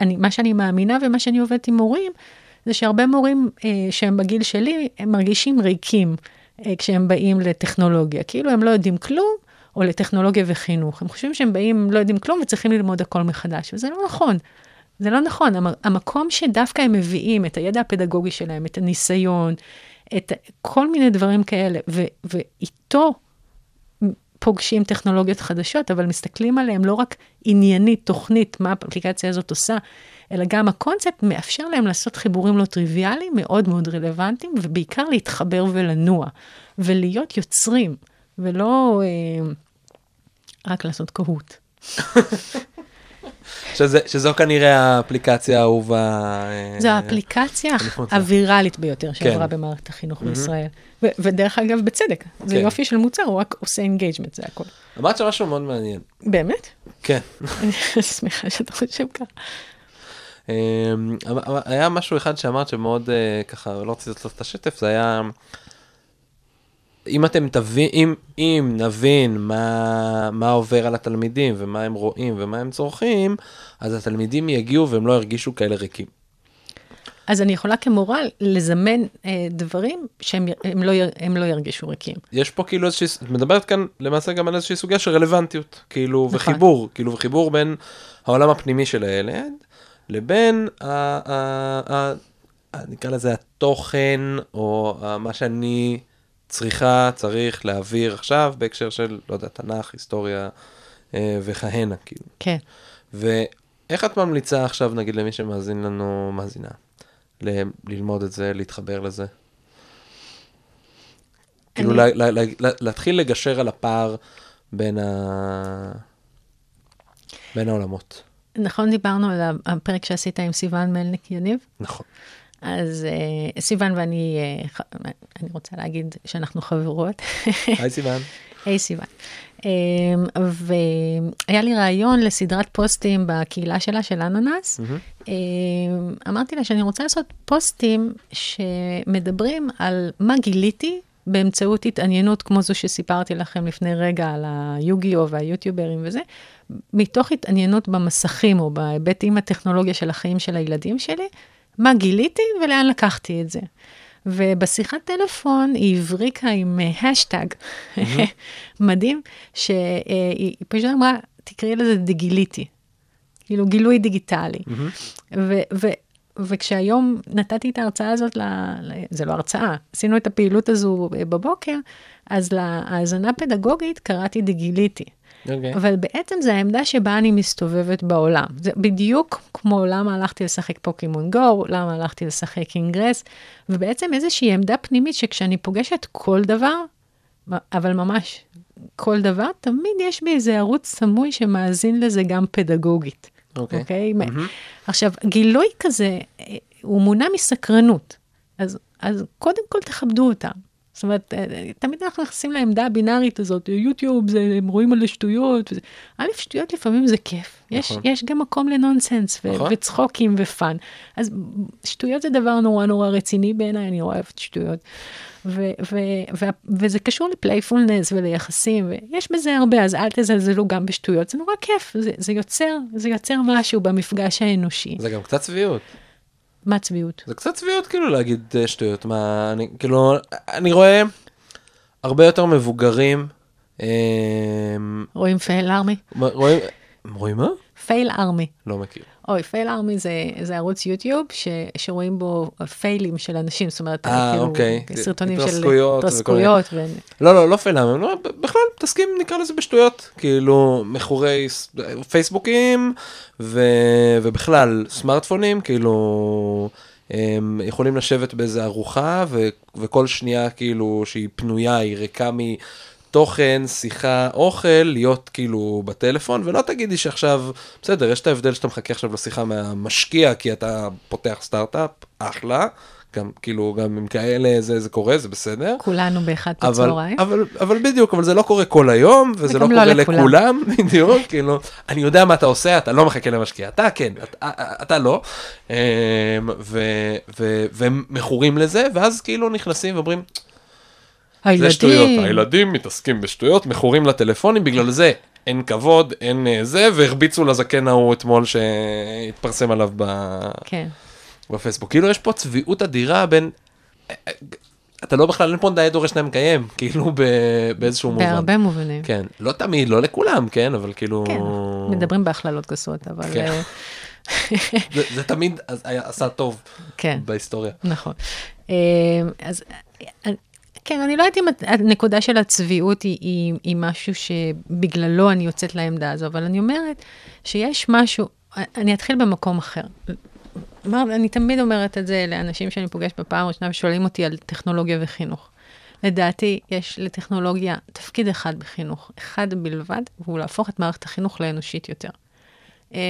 אני, מה שאני מאמינה ומה שאני עובדת עם מורים, זה שהרבה מורים אה, שהם בגיל שלי, הם מרגישים ריקים אה, כשהם באים לטכנולוגיה. כאילו הם לא יודעים כלום, או לטכנולוגיה וחינוך. הם חושבים שהם באים, לא יודעים כלום וצריכים ללמוד הכל מחדש, וזה לא נכון. זה לא נכון. המקום שדווקא הם מביאים את הידע הפדגוגי שלהם, את הניסיון, את כל מיני דברים כאלה, ו, ואיתו פוגשים טכנולוגיות חדשות, אבל מסתכלים עליהם לא רק עניינית, תוכנית, מה האפליקציה הזאת עושה, אלא גם הקונספט מאפשר להם לעשות חיבורים לא טריוויאליים, מאוד מאוד רלוונטיים, ובעיקר להתחבר ולנוע, ולהיות יוצרים, ולא אה, רק לעשות Kahoot. שזה, שזו כנראה האפליקציה האהובה. אה, זו האפליקציה הוויראלית ביותר שעברה כן. במערכת החינוך mm-hmm. בישראל. ו- ודרך אגב, בצדק, זה כן. יופי של מוצר, הוא רק עושה engagement, זה הכל. אמרת שם משהו מאוד מעניין. באמת? כן. אני שמחה שאתה חושב ככה. אמ, היה משהו אחד שאמרת שמאוד אה, ככה, לא רציתי לעשות את השטף, זה היה... אם אתם תבין, אם, אם נבין מה, מה עובר על התלמידים ומה הם רואים ומה הם צורכים, אז התלמידים יגיעו והם לא ירגישו כאלה ריקים. אז אני יכולה כמורה לזמן אה, דברים שהם הם לא, הם לא ירגישו ריקים. יש פה כאילו איזושהי, את מדברת כאן למעשה גם על איזושהי סוגיה של רלוונטיות, כאילו, נכון. וחיבור, כאילו, וחיבור בין העולם הפנימי של הילד לבין, ה, ה, ה, ה, נקרא לזה התוכן, או מה שאני צריכה, צריך להעביר עכשיו בהקשר של, לא יודע, תנ"ך, היסטוריה אה, וכהנה, כאילו. כן. ואיך את ממליצה עכשיו, נגיד, למי שמאזין לנו, מאזינה, ל- ללמוד את זה, להתחבר לזה? כאילו, אני... כאילו, לה, לה, לה, להתחיל לגשר על הפער בין, ה... בין העולמות. נכון, דיברנו על הפרק שעשית עם סיוון מלניק יניב? נכון. אז uh, סיוון ואני, uh, אני רוצה להגיד שאנחנו חברות. היי סיוון. היי סיוון. Um, והיה לי רעיון לסדרת פוסטים בקהילה שלה, של אננס. Mm-hmm. אמרתי לה שאני רוצה לעשות פוסטים שמדברים על מה גיליתי באמצעות התעניינות כמו זו שסיפרתי לכם לפני רגע על היוגיו והיוטיוברים וזה, מתוך התעניינות במסכים או בהיבטים הטכנולוגיה של החיים של הילדים שלי, מה גיליתי ולאן לקחתי את זה. ובשיחת טלפון היא הבריקה עם השטג uh, mm-hmm. מדהים, שהיא פשוט אמרה, תקראי לזה דיגיליטי, כאילו גילוי דיגיטלי. Mm-hmm. ו- ו- וכשהיום נתתי את ההרצאה הזאת, ל... זה לא הרצאה, עשינו את הפעילות הזו בבוקר, אז להאזנה פדגוגית קראתי דיגיליטי. Okay. אוקיי. אבל בעצם זה העמדה שבה אני מסתובבת בעולם. זה בדיוק כמו למה הלכתי לשחק פוקימון גו, למה הלכתי לשחק אינגרס, ובעצם איזושהי עמדה פנימית שכשאני פוגשת כל דבר, אבל ממש כל דבר, תמיד יש בי איזה ערוץ סמוי שמאזין לזה גם פדגוגית. אוקיי? Okay. Okay? Mm-hmm. עכשיו, גילוי כזה, אה, הוא מונע מסקרנות. אז, אז קודם כל תכבדו אותם. זאת אומרת, אה, תמיד אנחנו נכנסים לעמדה הבינארית הזאת, יוטיוב, זה, הם רואים על שטויות. א', שטויות לפעמים זה כיף. נכון. יש, יש גם מקום לנונסנס, ו- נכון. וצחוקים ופאן. אז שטויות זה דבר נורא נורא רציני בעיניי, אני אוהבת שטויות. ו- ו- ו- וזה קשור לפלייפולנס וליחסים, ויש בזה הרבה, אז אל תזלזלו גם בשטויות, זה נורא כיף, זה, זה, יוצר, זה יוצר משהו במפגש האנושי. זה גם קצת צביעות. מה צביעות? זה קצת צביעות כאילו להגיד אה, שטויות, מה, אני כאילו, אני רואה הרבה יותר מבוגרים. אה, רואים Fail Army? רואים, רואים מה? Fail Army. לא מכיר. אוי, Fail Army זה, זה ערוץ יוטיוב ש, שרואים בו פיילים של אנשים, זאת אומרת, אה, כאילו, אוקיי. סרטונים של התרסקויות. ו... לא, לא, לא Fail Army, לא, בכלל מתעסקים, נקרא לזה בשטויות, כאילו, מכורי פייסבוקים, ו, ובכלל, סמארטפונים, כאילו, הם יכולים לשבת באיזה ארוחה, ו, וכל שנייה, כאילו, שהיא פנויה, היא ריקה מ... תוכן, שיחה, אוכל, להיות כאילו בטלפון, ולא תגידי שעכשיו, בסדר, יש את ההבדל שאתה מחכה עכשיו לשיחה מהמשקיע, כי אתה פותח סטארט-אפ, אחלה. גם כאילו גם עם כאלה זה זה קורה זה בסדר כולנו באחד אבל, בצהריים. אבל אבל בדיוק אבל זה לא קורה כל היום וזה לא וגם קורה לא לכולם. לכולם בדיוק כאילו אני יודע מה אתה עושה אתה לא מחכה למשקיע אתה כן אתה, אתה לא אמ, ו, ו, והם מכורים לזה ואז כאילו נכנסים ואומרים זה שטויות הילדים, הילדים מתעסקים בשטויות מכורים לטלפונים בגלל זה אין כבוד אין אה, זה והרביצו לזקן ההוא אתמול שהתפרסם עליו ב... כן. בפייסבוק. כאילו יש פה צביעות אדירה בין... אתה לא בכלל, אין פה נאה דורש נאה מקיים, כאילו ב- באיזשהו מובן. בהרבה מובנים. כן, לא תמיד, לא לכולם, כן, אבל כאילו... כן, מדברים בהכללות גסות, אבל... כן. אה, זה, זה תמיד עשה טוב כן. בהיסטוריה. נכון. אה, אז כן, אני לא יודעת אם הנקודה של הצביעות היא, היא, היא משהו שבגללו אני יוצאת לעמדה הזו, אבל אני אומרת שיש משהו, אני אתחיל במקום אחר. אני תמיד אומרת את זה לאנשים שאני פוגשת בפעם הראשונה ושואלים אותי על טכנולוגיה וחינוך. לדעתי, יש לטכנולוגיה תפקיד אחד בחינוך, אחד בלבד, והוא להפוך את מערכת החינוך לאנושית יותר. אה,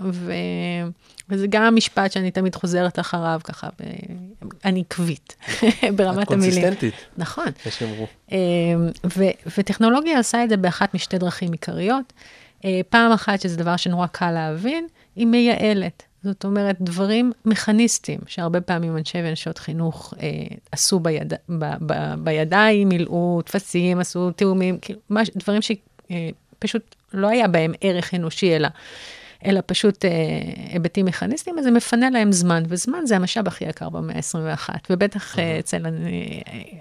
ו... וזה גם המשפט שאני תמיד חוזרת אחריו ככה, ב... אני עקבית ברמת את המילים. קונסיסטנטית, נכון. יש שאמרו. אה, ו- וטכנולוגיה עושה את זה באחת משתי דרכים עיקריות. אה, פעם אחת, שזה דבר שנורא קל להבין, היא מייעלת. זאת אומרת, דברים מכניסטיים, שהרבה פעמים אנשי ונשות חינוך אה, עשו ביד, ב, ב, בידיים, מילאו טפסים, עשו תיאומים, כאילו, מש, דברים שפשוט לא היה בהם ערך אנושי, אלא, אלא פשוט אה, היבטים מכניסטיים, אז זה מפנה להם זמן, וזמן זה המשאב הכי יקר במאה ה-21, ובטח אה, אצל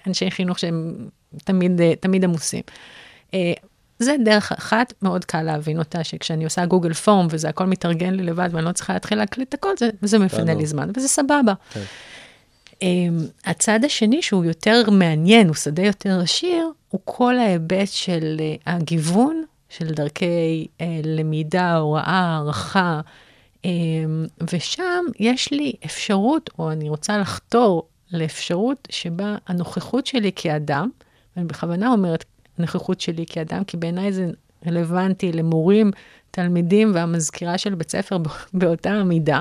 אנשי חינוך שהם תמיד, אה, תמיד עמוסים. אה, זה דרך אחת, מאוד קל להבין אותה, שכשאני עושה גוגל פורם וזה הכל מתארגן לי לבד ואני לא צריכה להתחיל להקליט את הכל, זה, זה מפנה. לי זמן, וזה סבבה. כן. Um, הצד השני, שהוא יותר מעניין, הוא שדה יותר עשיר, הוא כל ההיבט של uh, הגיוון, של דרכי uh, למידה, הוראה, הערכה, um, ושם יש לי אפשרות, או אני רוצה לחתור לאפשרות שבה הנוכחות שלי כאדם, ואני בכוונה אומרת הנוכחות שלי כאדם, כי בעיניי זה רלוונטי למורים, תלמידים והמזכירה של בית ספר באותה המידה,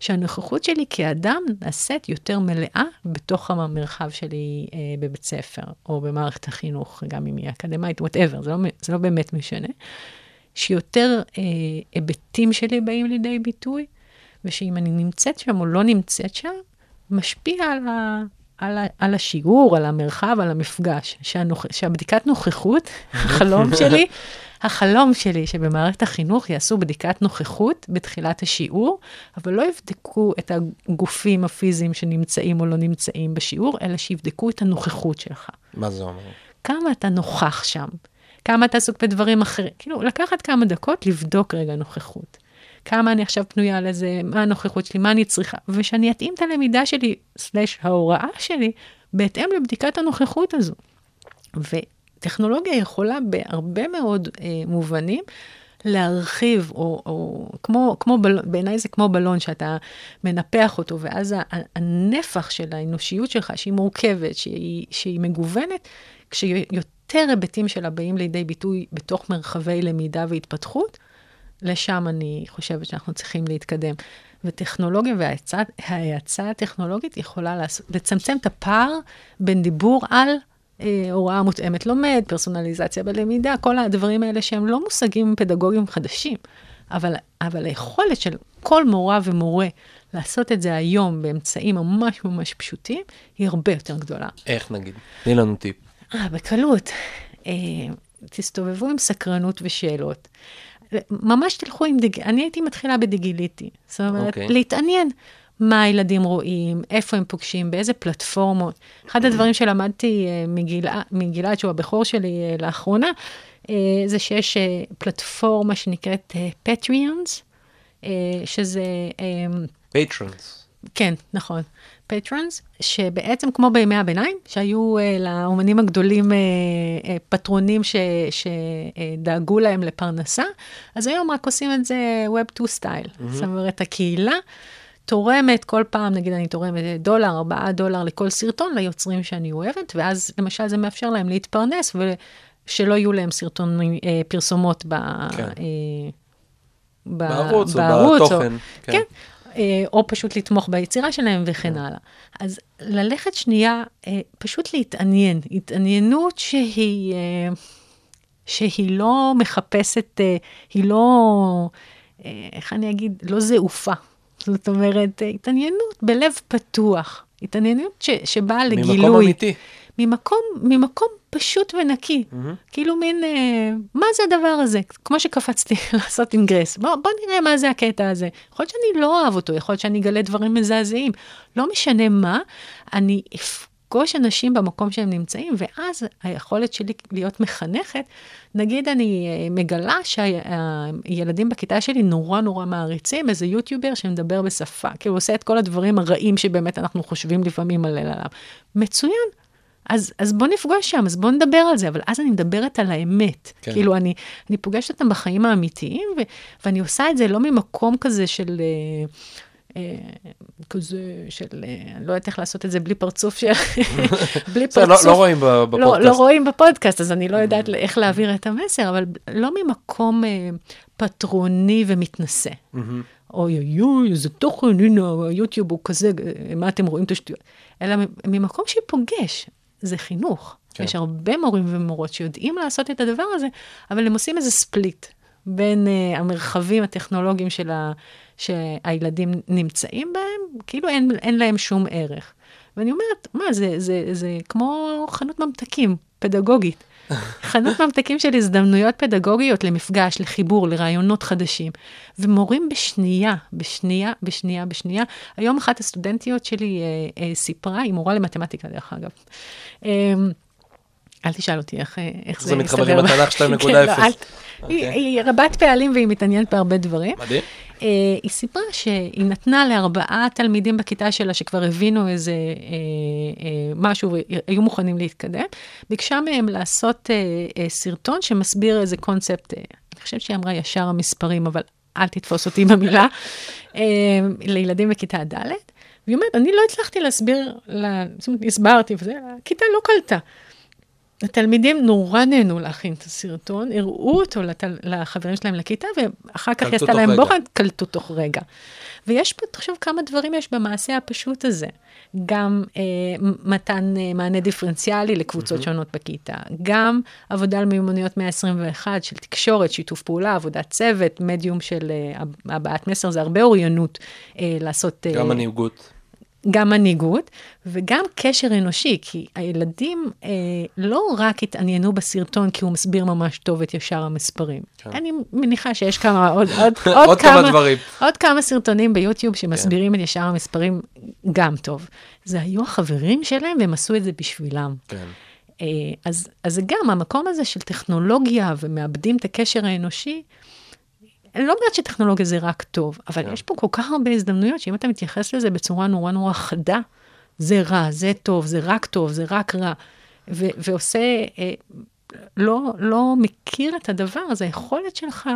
שהנוכחות שלי כאדם נעשית יותר מלאה בתוך המרחב שלי אה, בבית ספר, או במערכת החינוך, גם אם היא אקדמית, וואטאבר, זה, לא, זה לא באמת משנה. שיותר אה, היבטים שלי באים לידי ביטוי, ושאם אני נמצאת שם או לא נמצאת שם, משפיע על, ה, על, ה, על השיעור, על המרחב, על המפגש. שהנוכ, שהבדיקת נוכחות, החלום שלי, החלום שלי שבמערכת החינוך יעשו בדיקת נוכחות בתחילת השיעור, אבל לא יבדקו את הגופים הפיזיים שנמצאים או לא נמצאים בשיעור, אלא שיבדקו את הנוכחות שלך. מה זה אומר? כמה אתה נוכח שם, כמה אתה עסוק בדברים אחרים. כאילו, לקחת כמה דקות לבדוק רגע נוכחות. כמה אני עכשיו פנויה לזה, מה הנוכחות שלי, מה אני צריכה, ושאני אתאים את הלמידה שלי, סלש ההוראה שלי, בהתאם לבדיקת הנוכחות הזו. וטכנולוגיה יכולה בהרבה מאוד אה, מובנים להרחיב, או, או כמו, כמו בל, בעיניי זה כמו בלון שאתה מנפח אותו, ואז הנפח של האנושיות שלך, שהיא מורכבת, שהיא, שהיא מגוונת, כשיותר היבטים שלה באים לידי ביטוי בתוך מרחבי למידה והתפתחות, לשם אני חושבת שאנחנו צריכים להתקדם. וטכנולוגיה וההאצה ההאצה הטכנולוגית יכולה לעשות, לצמצם את הפער בין דיבור על הוראה מותאמת לומד, פרסונליזציה בלמידה, כל הדברים האלה שהם לא מושגים פדגוגיים חדשים, אבל, אבל היכולת של כל מורה ומורה לעשות את זה היום באמצעים ממש ממש פשוטים, היא הרבה יותר גדולה. איך נגיד? תני לנו טיפ. אה, בקלות. אה, תסתובבו עם סקרנות ושאלות. ממש תלכו עם דיג... אני הייתי מתחילה בדיגיטלי. זאת אומרת, אוקיי. אוקיי. להתעניין מה הילדים רואים, איפה הם פוגשים, באיזה פלטפורמות. אחד הדברים שלמדתי אה, מגלעד, שהוא הבכור שלי אה, לאחרונה, אה, זה שיש פלטפורמה שנקראת פטריונס, שזה... פטרונס. כן, נכון. פטרונס, שבעצם כמו בימי הביניים, שהיו אה, לאומנים הגדולים אה, uh, פטרונים ש, שדאגו להם לפרנסה, אז היום רק עושים את זה Web 2 סטייל. Mm-hmm. זאת אומרת, הקהילה תורמת כל פעם, נגיד אני תורמת דולר, ארבעה דולר לכל סרטון ליוצרים שאני אוהבת, ואז למשל זה מאפשר להם להתפרנס ו... שלא יהיו להם סרטונים, אה, פרסומות ב, כן. אה, ב, בערוץ או בערוץ, בתוכן, כן. כן. אה, או פשוט לתמוך ביצירה שלהם וכן הלאה. אז ללכת שנייה, אה, פשוט להתעניין, התעניינות שהיא, אה, שהיא לא מחפשת, היא לא, איך אני אגיד, לא זעופה. זאת אומרת, התעניינות בלב פתוח, התעניינות ש, שבאה לגילוי. ממקום אמיתי. ממקום, ממקום פשוט ונקי. Mm-hmm. כאילו מין, אה, מה זה הדבר הזה? כמו שקפצתי לעשות אינגרס. בוא, בוא נראה מה זה הקטע הזה. יכול להיות שאני לא אוהב אותו, יכול להיות שאני אגלה דברים מזעזעים. לא משנה מה, אני אפגוש אנשים במקום שהם נמצאים, ואז היכולת שלי להיות מחנכת, נגיד אני אה, מגלה שהילדים בכיתה שלי נורא נורא מעריצים איזה יוטיובר שמדבר בשפה, כאילו הוא עושה את כל הדברים הרעים שבאמת אנחנו חושבים לפעמים עליו. מצוין, אז, אז בוא נפגוש שם, אז בוא נדבר על זה, אבל אז אני מדברת על האמת. כן. כאילו, אני, אני פוגשת אותם בחיים האמיתיים, ו, ואני עושה את זה לא ממקום כזה של... אה, כזה של, אה, אני לא יודעת איך לעשות את זה בלי פרצוף של... בלי פרצוף. לא, לא רואים בפודקאסט. לא, לא רואים בפודקאסט, אז אני לא יודעת איך להעביר את המסר, אבל לא ממקום אה, פטרוני ומתנשא. אוי אוי אוי, איזה תוכן, הנה, היוטיוב הוא כזה, מה אתם רואים את השטויות? אלא ממקום שפוגש. זה חינוך. כן. יש הרבה מורים ומורות שיודעים לעשות את הדבר הזה, אבל הם עושים איזה ספליט בין uh, המרחבים הטכנולוגיים של ה, שהילדים נמצאים בהם, כאילו אין, אין להם שום ערך. ואני אומרת, מה, זה, זה, זה כמו חנות ממתקים, פדגוגית. חנות ממתקים של הזדמנויות פדגוגיות למפגש, לחיבור, לרעיונות חדשים. ומורים בשנייה, בשנייה, בשנייה, בשנייה. היום אחת הסטודנטיות שלי אה, אה, סיפרה, היא מורה למתמטיקה דרך אגב. אה, אל תשאל אותי איך, אה, איך זה מסתדר. זה מתחבר עם התנ"ך 2.0. כן, לא, היא, היא רבת פעלים והיא מתעניינת בהרבה דברים. מדהים. Uh, היא סיפרה שהיא נתנה לארבעה תלמידים בכיתה שלה שכבר הבינו איזה uh, uh, משהו והיו מוכנים להתקדם, ביקשה מהם לעשות uh, uh, סרטון שמסביר איזה קונספט, uh, אני חושבת שהיא אמרה ישר המספרים, אבל אל תתפוס אותי במילה, uh, לילדים בכיתה ד'. והיא אומרת, אני לא הצלחתי להסביר, לה, זאת אומרת, הסברתי וזה, הכיתה לא קלטה. התלמידים נורא נהנו להכין את הסרטון, הראו אותו לתל... לחברים שלהם לכיתה, ואחר כך עשתה להם בוחן, קלטו תוך רגע. ויש פה, תחשוב כמה דברים יש במעשה הפשוט הזה. גם אה, מתן אה, מענה דיפרנציאלי לקבוצות mm-hmm. שונות בכיתה, גם עבודה על מיומנויות 121 של תקשורת, שיתוף פעולה, עבודת צוות, מדיום של אה, הבעת מסר, זה הרבה אוריינות אה, לעשות... גם מנהיגות. גם מנהיגות וגם קשר אנושי, כי הילדים אה, לא רק התעניינו בסרטון כי הוא מסביר ממש טוב את ישר המספרים. כן. אני מניחה שיש כמה, עוד, עוד, עוד, עוד כמה, כמה דברים. עוד כמה סרטונים ביוטיוב שמסבירים כן. את ישר המספרים גם טוב. זה היו החברים שלהם והם עשו את זה בשבילם. כן. אה, אז, אז זה גם המקום הזה של טכנולוגיה ומאבדים את הקשר האנושי. אני לא אומרת שטכנולוגיה זה רק טוב, אבל כן. יש פה כל כך הרבה הזדמנויות, שאם אתה מתייחס לזה בצורה נורא נורא חדה, זה רע, זה טוב, זה רק טוב, זה רק רע, ו- ועושה, אה, לא, לא מכיר את הדבר, אז היכולת שלך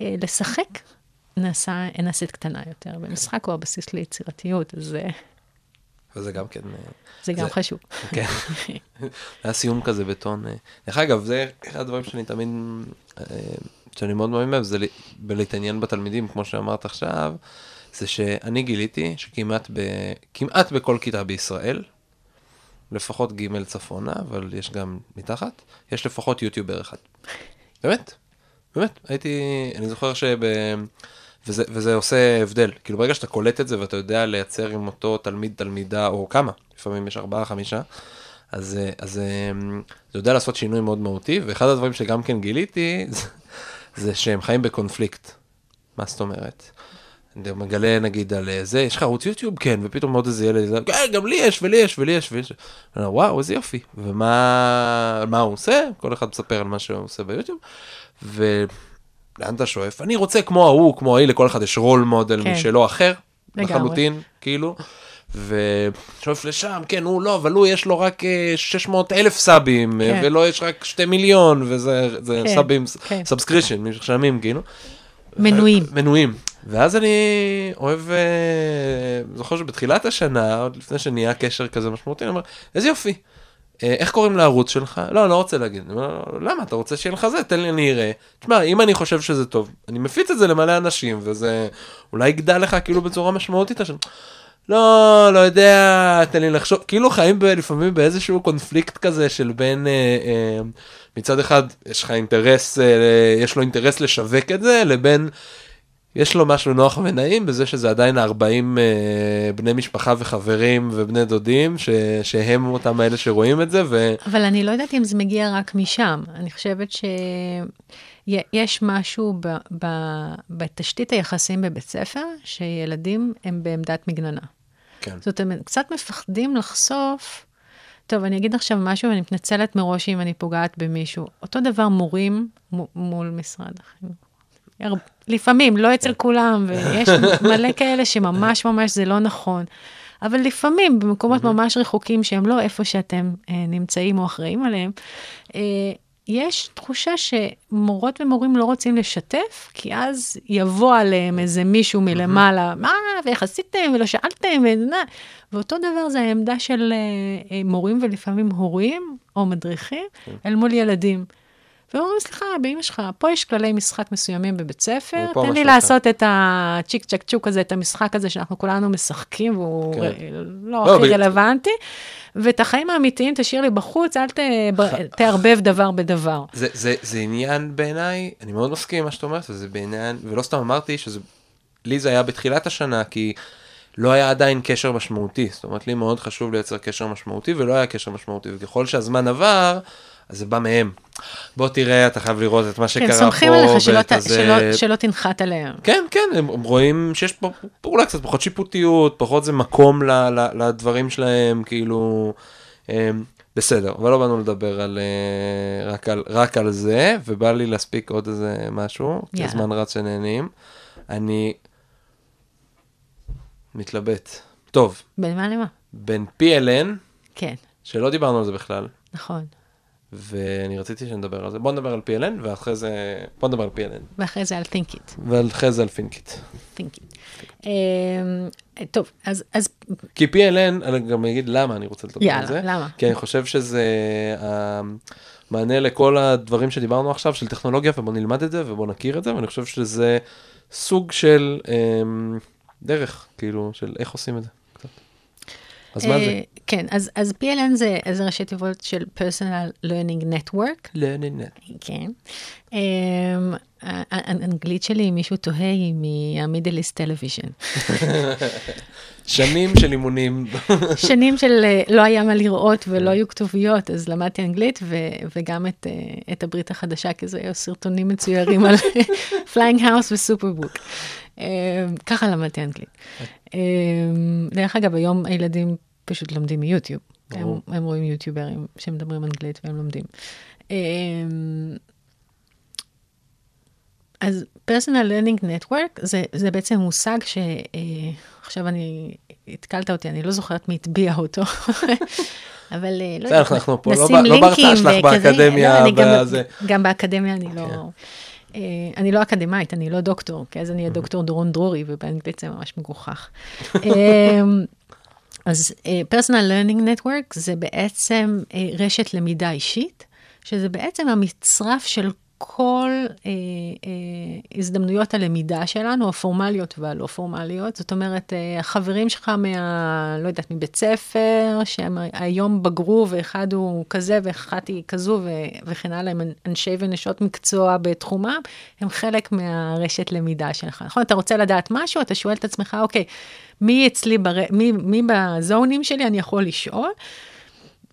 אה, לשחק נעשה, נעשית קטנה יותר, ומשחק הוא הבסיס ליצירתיות, אז... אה, וזה גם כן... אה, זה גם זה, חשוב. כן. היה סיום כזה בטון. אה. דרך אגב, זה אחד הדברים שאני תמיד שאני מאוד מאמין בהם, זה בלהתעניין בתלמידים, כמו שאמרת עכשיו, זה שאני גיליתי שכמעט ב, כמעט בכל כיתה בישראל, לפחות ג' צפונה, אבל יש גם מתחת, יש לפחות יוטיובר אחד. באמת, באמת, הייתי, אני זוכר שב... וזה, וזה עושה הבדל, כאילו ברגע שאתה קולט את זה ואתה יודע לייצר עם אותו תלמיד, תלמידה, או כמה, לפעמים יש ארבעה, חמישה, אז, אז זה יודע לעשות שינוי מאוד מהותי, ואחד הדברים שגם כן גיליתי, זה שהם חיים בקונפליקט. מה זאת אומרת? אני מגלה נגיד על זה, יש לך ערוץ יוטיוב? כן, ופתאום עוד איזה ילד, כן, גם לי יש, ולי יש, ולי יש, ולי יש. אומר, וואו, איזה יופי. ומה מה הוא עושה? כל אחד מספר על מה שהוא עושה ביוטיוב. ולאן אתה שואף? אני רוצה כמו ההוא, כמו ההיא, לכל אחד יש רול מודל כן. משלו אחר, לחלוטין, כאילו. ושואף לשם, כן, הוא לא, אבל הוא יש לו רק 600 אה, אלף סאבים, אה, כן. ולא יש רק 2 מיליון, וזה כן, סאבים, כן. subscription, משלמים, כאילו. מנויים. מנויים. ואז אני אוהב, אה, זוכר שבתחילת השנה, עוד לפני שנהיה קשר כזה משמעותי, אני אומר, איזה יופי. אה, איך קוראים לערוץ שלך? לא, אני לא רוצה להגיד. למה? אתה רוצה שיהיה לך זה? תן לי, אני אראה. תשמע, אם אני חושב שזה טוב, אני מפיץ את זה למלא אנשים, וזה אולי יגדל לך כאילו בצורה משמעותית. לא, לא יודע, תן לי לחשוב. כאילו חיים ב, לפעמים באיזשהו קונפליקט כזה של בין, אה, אה, מצד אחד, יש לך אינטרס, אה, יש לו אינטרס לשווק את זה, לבין... יש לו משהו נוח ונעים בזה שזה עדיין 40 אה, בני משפחה וחברים ובני דודים, ש, שהם אותם האלה שרואים את זה. ו... אבל אני לא יודעת אם זה מגיע רק משם. אני חושבת שיש משהו ב, ב, בתשתית היחסים בבית ספר, שילדים הם בעמדת מגננה. כן. זאת אומרת, קצת מפחדים לחשוף. טוב, אני אגיד עכשיו משהו, ואני מתנצלת מראש אם אני פוגעת במישהו. אותו דבר מורים מ- מול משרד החינוך. לפעמים, לא אצל כולם, ויש מלא כאלה שממש ממש זה לא נכון. אבל לפעמים, במקומות ממש רחוקים שהם לא איפה שאתם אה, נמצאים או אחראים עליהם, אה, יש תחושה שמורות ומורים לא רוצים לשתף, כי אז יבוא עליהם איזה מישהו מלמעלה, מה, ואיך עשיתם, ולא שאלתם, וזה, ואותו דבר זה העמדה של אה, אה, מורים ולפעמים הורים או מדריכים אל מול ילדים. ואומרים, סליחה, באמא שלך, פה יש כללי משחק מסוימים בבית ספר, תן לי לעשות את הצ'יק צ'ק צ'וק הזה, את המשחק הזה שאנחנו כולנו משחקים, והוא כן. לא לא, הכי רלוונטי, ואת החיים האמיתיים תשאיר לי בחוץ, אל ת- תערבב דבר בדבר. זה, זה, זה עניין בעיניי, אני מאוד מסכים עם מה שאת אומרת, וזה בעניין, ולא סתם אמרתי שזה, לי זה היה בתחילת השנה, כי לא היה עדיין קשר משמעותי, זאת אומרת, לי מאוד חשוב לייצר קשר משמעותי, ולא היה קשר משמעותי, וככל שהזמן עבר, אז זה בא מהם. בוא תראה, אתה חייב לראות את מה שקרה כן, פה, סומכים עליך שלא ת- הזה. שלא- שלא תנחת עליהם. כן, כן, הם הם רואים שיש פה אולי קצת פחות שיפוטיות, פחות זה מקום ל, ל, לדברים שלהם, כאילו, הם, בסדר, אבל לא באנו לדבר על, אה, רק, על, רק על זה, ובא לי להספיק עוד איזה משהו, כי יאללה. הזמן רץ שנהנים. אני מתלבט. טוב, בין מה למה? בין PLN, כן, שלא דיברנו על זה בכלל, נכון. ואני רציתי שנדבר על זה. בוא נדבר על PLN, ואחרי זה, בוא נדבר על PLN, ואחרי זה על think it, ואחרי זה על think it. think it. אמ, טוב, אז, אז כי PLN, אני גם אגיד למה אני רוצה לדבר יאללה, על זה. למה? כי אני חושב שזה המענה לכל הדברים שדיברנו עכשיו, של טכנולוגיה, ובוא נלמד את זה, ובוא נכיר את זה, ואני חושב שזה סוג של אמ, דרך, כאילו, של איך עושים את זה. אז מה אה, זה? כן, אז, אז PLN זה, זה ראשי תיבות של Personal Learning Network. Learning Net. כן. אמ, האנגלית שלי, אם מישהו תוהה, היא מה Middle East Television. שנים של אימונים. שנים של אה, לא היה מה לראות ולא היו כתוביות, אז למדתי אנגלית ו- וגם את, אה, את הברית החדשה, כי זה היו סרטונים מצוירים על Flying House ו Superbook. ככה למדתי אנגלית. אה, דרך אגב, היום הילדים פשוט לומדים מיוטיוב. הם. הם רואים יוטיוברים שמדברים אנגלית והם לומדים. אז personal learning network זה, בעצם מושג שעכשיו אני, התקלת אותי, אני לא זוכרת מי הטביע אותו, אבל אה, לא בסדר, אנחנו פה לא נשים לא בהרצאה שלך. באקדמיה, לא, בזה. גם באקדמיה אני לא, אה, אני לא אקדמאית, אני לא דוקטור, כי אז אני אהיה דוקטור דורון דרורי, ובאנגלית זה ממש מגוחך. אה, אז Personal Learning Network זה בעצם uh, רשת למידה אישית, שזה בעצם המצרף של כל uh, uh, הזדמנויות הלמידה שלנו, הפורמליות והלא פורמליות. זאת אומרת, uh, החברים שלך מה... לא יודעת, מבית ספר, שהם היום בגרו, ואחד הוא כזה ואחת היא כזו, ו- וכן הלאה, הם אנשי ונשות מקצוע בתחומם, הם חלק מהרשת למידה שלך. נכון? אתה רוצה לדעת משהו, אתה שואל את עצמך, אוקיי, מי אצלי, בר... מי, מי בזונים שלי אני יכול לשאול?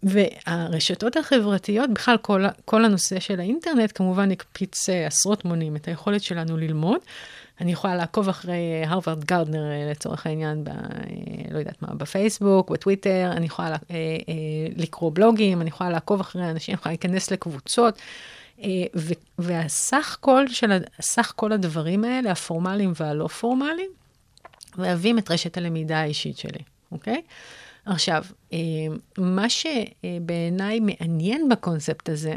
והרשתות החברתיות, בכלל כל, כל הנושא של האינטרנט, כמובן הקפיץ אה, עשרות מונים את היכולת שלנו ללמוד. אני יכולה לעקוב אחרי הרווארד גרדנר לצורך העניין, ב, אה, לא יודעת מה, בפייסבוק, בטוויטר, אני יכולה אה, אה, לקרוא בלוגים, אני יכולה לעקוב אחרי אנשים, אני יכולה להיכנס לקבוצות. אה, והסך כל של, סך כל הדברים האלה, הפורמליים והלא פורמליים, מהווים את רשת הלמידה האישית שלי, אוקיי? עכשיו, אה, מה שבעיניי מעניין בקונספט הזה,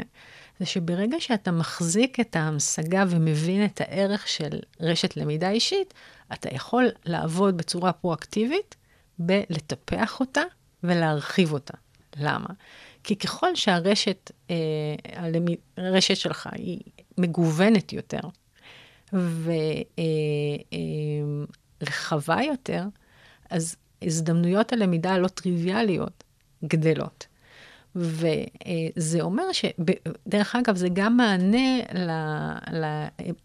זה שברגע שאתה מחזיק את ההמשגה ומבין את הערך של רשת למידה אישית, אתה יכול לעבוד בצורה פרואקטיבית בלטפח אותה ולהרחיב אותה. למה? כי ככל שהרשת, אה, הרשת שלך היא מגוונת יותר ורחבה יותר, אז הזדמנויות הלמידה הלא טריוויאליות גדלות. וזה אומר שדרך אגב, זה גם מענה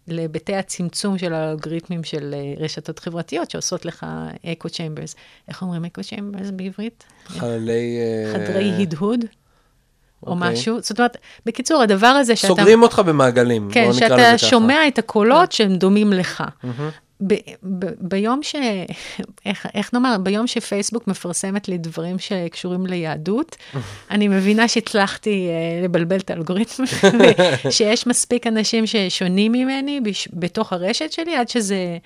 להיבטי הצמצום של האלגוריתמים של אה, רשתות חברתיות שעושות לך echo chambers. איך אומרים echo chambers בעברית? חללי... אה, חדרי הדהוד, או אוקיי. משהו. זאת אומרת, בקיצור, הדבר הזה שאתה... סוגרים אותך במעגלים, כן, בוא נקרא לזה שאתה. שומע את הקולות שהם דומים לך. ב- ב- ביום ש... איך, איך נאמר? ביום שפייסבוק מפרסמת לי דברים שקשורים ליהדות, אני מבינה שהצלחתי אה, לבלבל את האלגוריתם, שיש מספיק אנשים ששונים ממני בש... בתוך הרשת שלי, עד שזה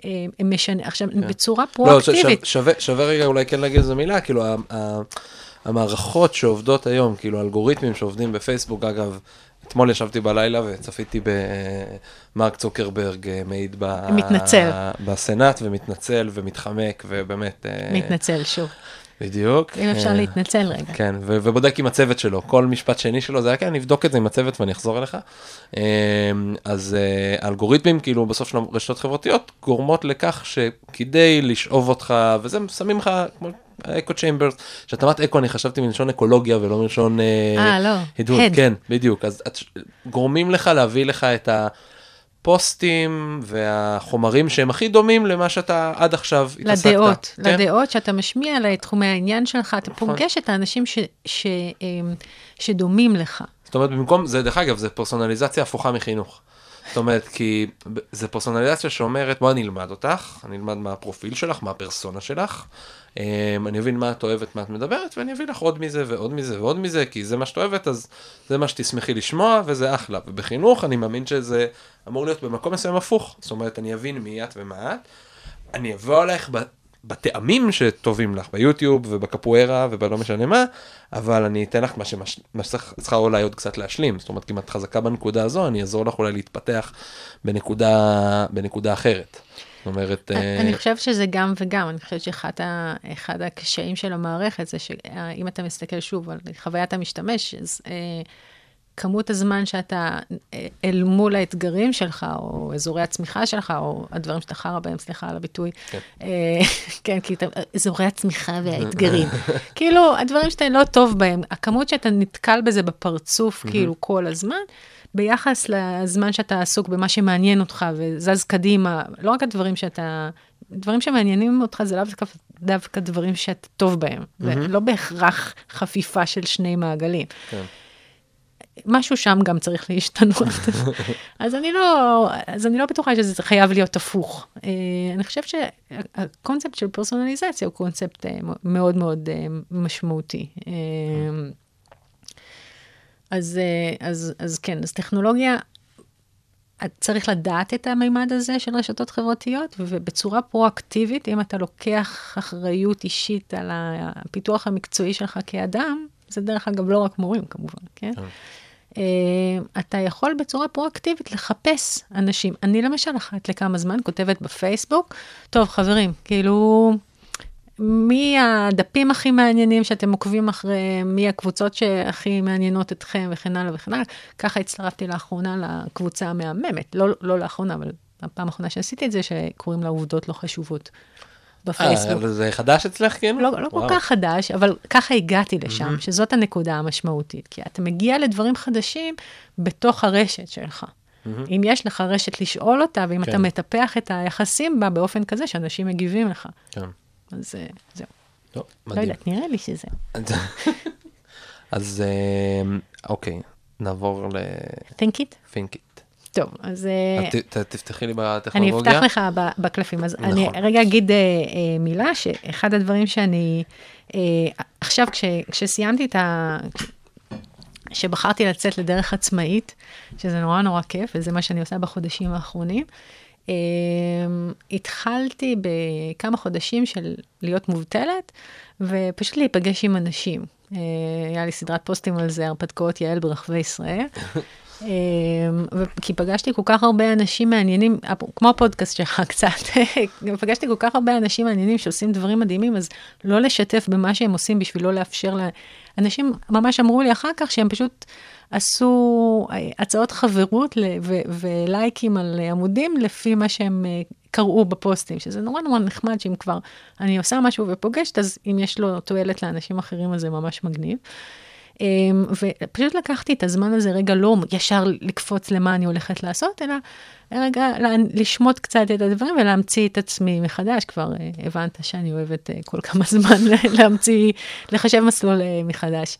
uh, משנה. עכשיו, בצורה לא, ש- פרואקטיבית. ש- שווה, שווה רגע אולי כן להגיד איזה מילה, כאילו ה- ה- המערכות שעובדות היום, כאילו האלגוריתמים שעובדים בפייסבוק, אגב, אתמול ישבתי בלילה וצפיתי במרק צוקרברג אה, מעיד ב... מתנצל. בסנאט ומתנצל ומתחמק ובאמת... אה, מתנצל שוב. בדיוק. אם אפשר אה, להתנצל רגע. כן, ו- ובודק עם הצוות שלו, כל משפט שני שלו זה היה כן, אני אבדוק את זה עם הצוות ואני אחזור אליך. אז האלגוריתמים, כאילו בסוף של הרשתות חברתיות, גורמות לכך שכדי לשאוב אותך, וזה שמים לך, כמו אקו צ'יימברס, שאתה אמרת אקו, אני חשבתי מלשון אקולוגיה ולא מלשון... אה, לא, הדהוד, הד. כן, בדיוק. אז את, גורמים לך להביא לך את הפוסטים והחומרים שהם הכי דומים למה שאתה עד עכשיו התעסקת. לדעות, כן? לדעות שאתה משמיע לתחומי העניין שלך, אתה נכון. פוגש את האנשים ש, ש, אמ, שדומים לך. זאת אומרת, במקום, זה דרך אגב, זה פרסונליזציה הפוכה מחינוך. זאת אומרת, כי זה פרסונליזציה שאומרת, בוא אני אלמד אותך, אני אלמד מה הפרופיל שלך, מה הפרסונה שלך, אני אבין מה את אוהבת, מה את מדברת, ואני אביא לך עוד מזה ועוד מזה ועוד מזה, כי זה מה שאת אוהבת, אז זה מה שתשמחי לשמוע, וזה אחלה. ובחינוך, אני מאמין שזה אמור להיות במקום מסוים הפוך. זאת אומרת, אני אבין מי את ומה את, אני אבוא עלייך ב... בטעמים שטובים לך, ביוטיוב ובקפוארה ובלא משנה מה, אבל אני אתן לך מה שמש- מה שצריך צריכה אולי עוד קצת להשלים. זאת אומרת, אם את חזקה בנקודה הזו, אני אעזור לך אולי להתפתח בנקודה, בנקודה אחרת. זאת אומרת, אה, אני חושבת שזה גם וגם, אני חושבת שאחד הקשיים של המערכת זה שאם אתה מסתכל שוב על חוויית המשתמש, אז אה, כמות הזמן שאתה אה, אל מול האתגרים שלך, או אזורי הצמיחה שלך, או הדברים שאתה חרא בהם, סליחה על הביטוי, כן. אה, כן, כי אתה, אזורי הצמיחה והאתגרים, כאילו, הדברים שאתה לא טוב בהם, הכמות שאתה נתקל בזה בפרצוף, כאילו, כל הזמן, ביחס לזמן שאתה עסוק במה שמעניין אותך וזז קדימה, לא רק הדברים שאתה, דברים שמעניינים אותך זה לאו דווקא, דווקא דברים שאתה טוב בהם, זה לא בהכרח חפיפה של שני מעגלים. כן. משהו שם גם צריך להשתנות. אז אני לא, אז אני לא בטוחה שזה חייב להיות הפוך. אה, אני חושבת שהקונספט של פרסונליזציה הוא קונספט אה, מאוד מאוד אה, משמעותי. אה, אז, אה, אז, אז כן, אז טכנולוגיה, צריך לדעת את המימד הזה של רשתות חברתיות, ובצורה פרואקטיבית, אם אתה לוקח אחריות אישית על הפיתוח המקצועי שלך כאדם, זה דרך אגב לא רק מורים כמובן, כן? אה, אתה יכול בצורה פרואקטיבית לחפש אנשים. אני למשל אחת לכמה זמן כותבת בפייסבוק, טוב חברים, כאילו, מי הדפים הכי מעניינים שאתם עוקבים אחריהם, מי הקבוצות שהכי מעניינות אתכם וכן הלאה וכן הלאה. ככה הצטרפתי לאחרונה לקבוצה המהממת, לא, לא לאחרונה, אבל הפעם האחרונה שעשיתי את זה, שקוראים לה עובדות לא חשובות אה, בפייסבוק. אבל זה חדש אצלך כאילו? לא, לא כל. כך חדש, אבל ככה הגעתי לשם, שזאת הנקודה המשמעותית. כי אתה מגיע לדברים חדשים בתוך הרשת שלך. אם יש לך רשת לשאול אותה, ואם כן. אתה מטפח את היחסים בה באופן כזה שאנשים מגיבים לך. כן. אז אה, זהו. לא, לא. יודעת, נראה לי שזה. אז אה, אוקיי, נעבור think it. לפינקיט. טוב, אז אה, את תפתחי לי אני בטכנולוגיה. אפתח לך בקלפים. אז אני נכון. רגע אגיד אה, אה, מילה, שאחד הדברים שאני, אה, עכשיו כש, כשסיימתי את ה... שבחרתי לצאת לדרך עצמאית, שזה נורא נורא כיף, וזה מה שאני עושה בחודשים האחרונים. אה, התחלתי בכמה חודשים של להיות מובטלת, ופשוט להיפגש עם אנשים. אה, היה לי סדרת פוסטים על זה, הרפתקאות יעל ברחבי ישראל. אמ, כי פגשתי כל כך הרבה אנשים מעניינים, כמו הפודקאסט שלך קצת, פגשתי כל כך הרבה אנשים מעניינים שעושים דברים מדהימים, אז לא לשתף במה שהם עושים בשביל לא לאפשר ל... אנשים ממש אמרו לי אחר כך שהם פשוט עשו אה, הצעות חברות ולייקים על עמודים לפי מה שהם אה, קראו בפוסטים, שזה נורא נורא נחמד שאם כבר אני עושה משהו ופוגשת, אז אם יש לו תועלת לאנשים אחרים, אז זה ממש מגניב. אמ, ופשוט לקחתי את הזמן הזה רגע לא ישר לקפוץ למה אני הולכת לעשות, אלא רגע לשמוט קצת את הדברים ולהמציא את עצמי מחדש. כבר אה, הבנת שאני אוהבת אה, כל כמה זמן להמציא, לחשב מסלול אה, מחדש.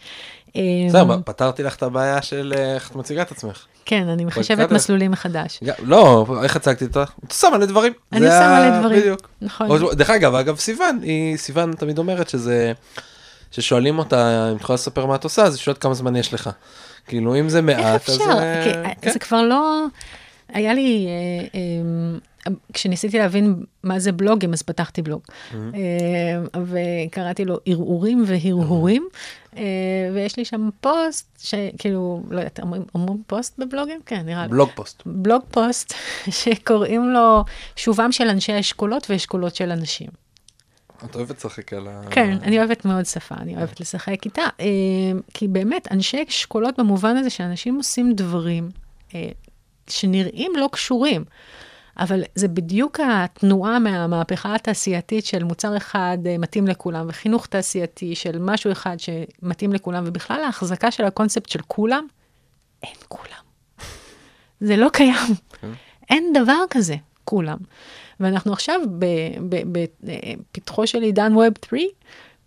בסדר, אמ, פתרתי לך את הבעיה של איך את מציגה את עצמך. כן, אני מחשבת מסלולים מחדש. לא, איך הצגתי אותך? את שמה לדברים. אני שמה לדברים. בדיוק. נכון. דרך אגב, אגב, סיוון, סיוון תמיד אומרת שזה... ששואלים אותה אם את יכולה לספר מה את עושה, אז היא שואלת כמה זמן יש לך. כאילו, אם זה מעט, אז... איך אפשר? אה, כן. זה כבר לא... היה לי... כשניסיתי להבין מה זה בלוגים, אז פתחתי בלוג. Mm-hmm. וקראתי לו ערעורים והרהורים, ויש לי שם פוסט, שכאילו, לא יודעת, אומרים פוסט בבלוגים? כן, נראה לי. בלוג פוסט. בלוג פוסט, שקוראים לו שובם של אנשי אשכולות ואשכולות של אנשים. את אוהבת לשחק על ה... כן, אני אוהבת מאוד שפה, אני אוהבת לשחק איתה. אה, כי באמת, אנשי אשכולות במובן הזה שאנשים עושים דברים שנראים לא קשורים. אבל זה בדיוק התנועה מהמהפכה התעשייתית של מוצר אחד אה, מתאים לכולם, וחינוך תעשייתי של משהו אחד שמתאים לכולם, ובכלל ההחזקה של הקונספט של כולם, אין כולם. זה לא קיים. כן. אין דבר כזה, כולם. ואנחנו עכשיו בפתחו של עידן ווב 3,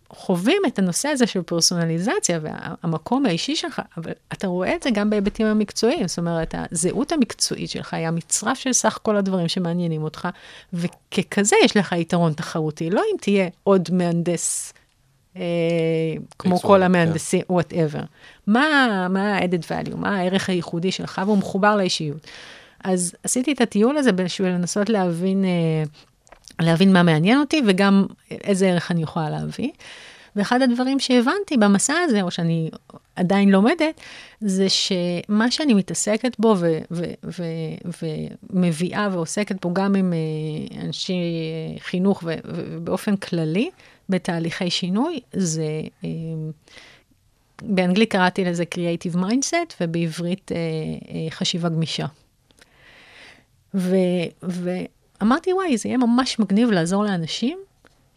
חווים את הנושא הזה של פרסונליזציה והמקום האישי שלך, אבל אתה רואה את זה גם בהיבטים המקצועיים, זאת אומרת, הזהות המקצועית שלך היא המצרף של סך כל הדברים שמעניינים אותך, וככזה יש לך יתרון תחרותי, לא אם תהיה עוד מהנדס. אה, כמו כל המהנדסים, כן. whatever. מה ה-added value, מה הערך הייחודי שלך, והוא מחובר לאישיות. אז עשיתי את הטיול הזה בשביל לנסות להבין, אה, להבין מה מעניין אותי וגם איזה ערך אני יכולה להביא. ואחד הדברים שהבנתי במסע הזה, או שאני עדיין לומדת, זה שמה שאני מתעסקת בו ו- ו- ו- ומביאה ועוסקת בו גם עם אה, אנשי חינוך ו- ובאופן כללי, בתהליכי שינוי, זה, אה, באנגלית קראתי לזה Creative Mindset, ובעברית חשיבה גמישה. ו, ואמרתי, וואי, זה יהיה ממש מגניב לעזור לאנשים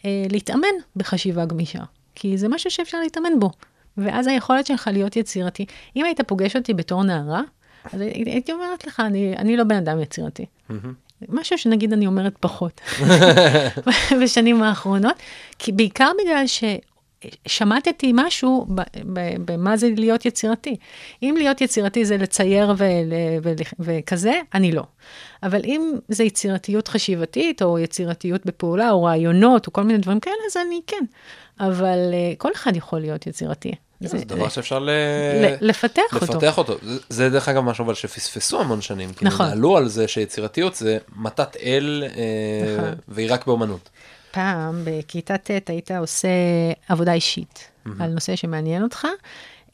אה, להתאמן בחשיבה גמישה, כי זה משהו שאפשר להתאמן בו. ואז היכולת שלך להיות יצירתי, אם היית פוגש אותי בתור נערה, אז הייתי אומרת לך, אני, אני לא בן אדם יצירתי. Mm-hmm. משהו שנגיד אני אומרת פחות בשנים האחרונות, כי בעיקר בגלל ש... שמטתי משהו במה זה להיות יצירתי. אם להיות יצירתי זה לצייר וכזה, אני לא. אבל אם זה יצירתיות חשיבתית, או יצירתיות בפעולה, או רעיונות, או כל מיני דברים כאלה, אז אני כן. אבל uh, כל אחד יכול להיות יצירתי. זה, זה דבר שאפשר ל... לפתח, לפתח אותו. אותו. זה, דרך אגב משהו אבל שפספסו המון שנים. נכון. כי נעלו על זה שיצירתיות זה מתת אל, אה, נכון. והיא רק באמנות. פעם בכיתה ט' היית עושה עבודה אישית mm-hmm. על נושא שמעניין אותך.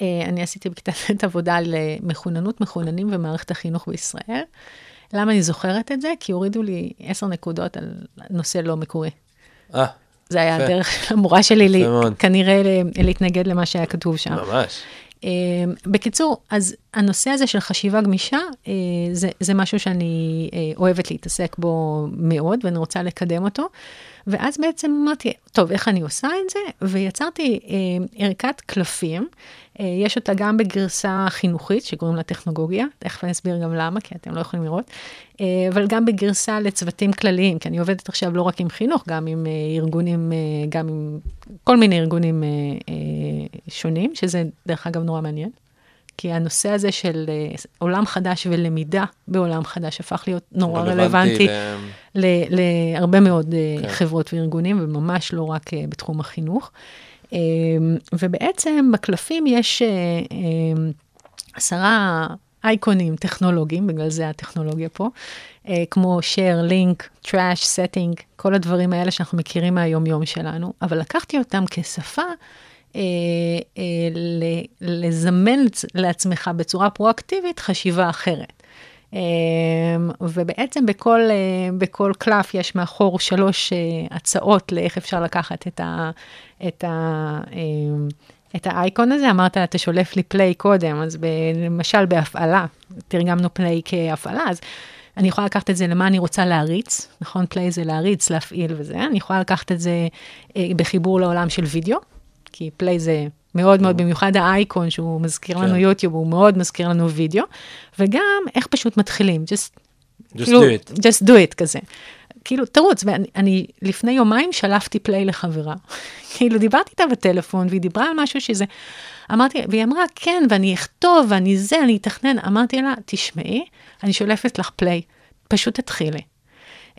אה, אני עשיתי בכיתה ט' עבודה על אה, מחוננות, מחוננים ומערכת החינוך בישראל. למה אני זוכרת את זה? כי הורידו לי עשר נקודות על נושא לא מקורי. אה. זה היה הדרך של המורה שלי לי, כנראה להתנגד למה שהיה כתוב שם. ממש. Uh, בקיצור, אז הנושא הזה של חשיבה גמישה, uh, זה, זה משהו שאני uh, אוהבת להתעסק בו מאוד, ואני רוצה לקדם אותו. ואז בעצם אמרתי, טוב, איך אני עושה את זה? ויצרתי אה, ערכת קלפים, אה, יש אותה גם בגרסה חינוכית, שקוראים לה טכנולוגיה, תכף אני אסביר גם למה, כי אתם לא יכולים לראות, אה, אבל גם בגרסה לצוותים כלליים, כי אני עובדת עכשיו לא רק עם חינוך, גם עם אה, ארגונים, אה, גם עם כל מיני ארגונים אה, אה, שונים, שזה דרך אגב נורא מעניין. כי הנושא הזה של uh, עולם חדש ולמידה בעולם חדש הפך להיות נורא רלוונטי ל... להרבה מאוד uh, כן. חברות וארגונים, וממש לא רק uh, בתחום החינוך. ובעצם בקלפים יש עשרה אייקונים טכנולוגיים, בגלל זה הטכנולוגיה פה, כמו share, link, trash, setting, כל הדברים האלה שאנחנו מכירים מהיום-יום שלנו, אבל לקחתי אותם כשפה אה, אה, ל- לזמן לעצמך בצורה פרואקטיבית חשיבה אחרת. אה, ובעצם בכל, אה, בכל קלף יש מאחור שלוש אה, הצעות לאיך אפשר לקחת את, ה, את, ה, אה, את האייקון הזה. אמרת, אתה שולף לי play קודם, אז ב, למשל בהפעלה, תרגמנו play כהפעלה, אז אני יכולה לקחת את זה למה אני רוצה להריץ, נכון? play זה להריץ, להפעיל וזה. אני יכולה לקחת את זה אה, בחיבור לעולם של וידאו, כי play זה מאוד מאוד, במיוחד האייקון שהוא מזכיר לנו כן. יוטיוב, הוא מאוד מזכיר לנו וידאו, וגם איך פשוט מתחילים, just, Just כאילו, do it. just do it כזה. כאילו, תרוץ, ואני אני לפני יומיים שלפתי פליי לחברה. כאילו, דיברתי איתה בטלפון, והיא דיברה על משהו שזה... אמרתי, והיא אמרה, כן, ואני אכתוב, ואני זה, אני אתכנן. אמרתי לה, תשמעי, אני שולפת לך פליי, פשוט תתחילי.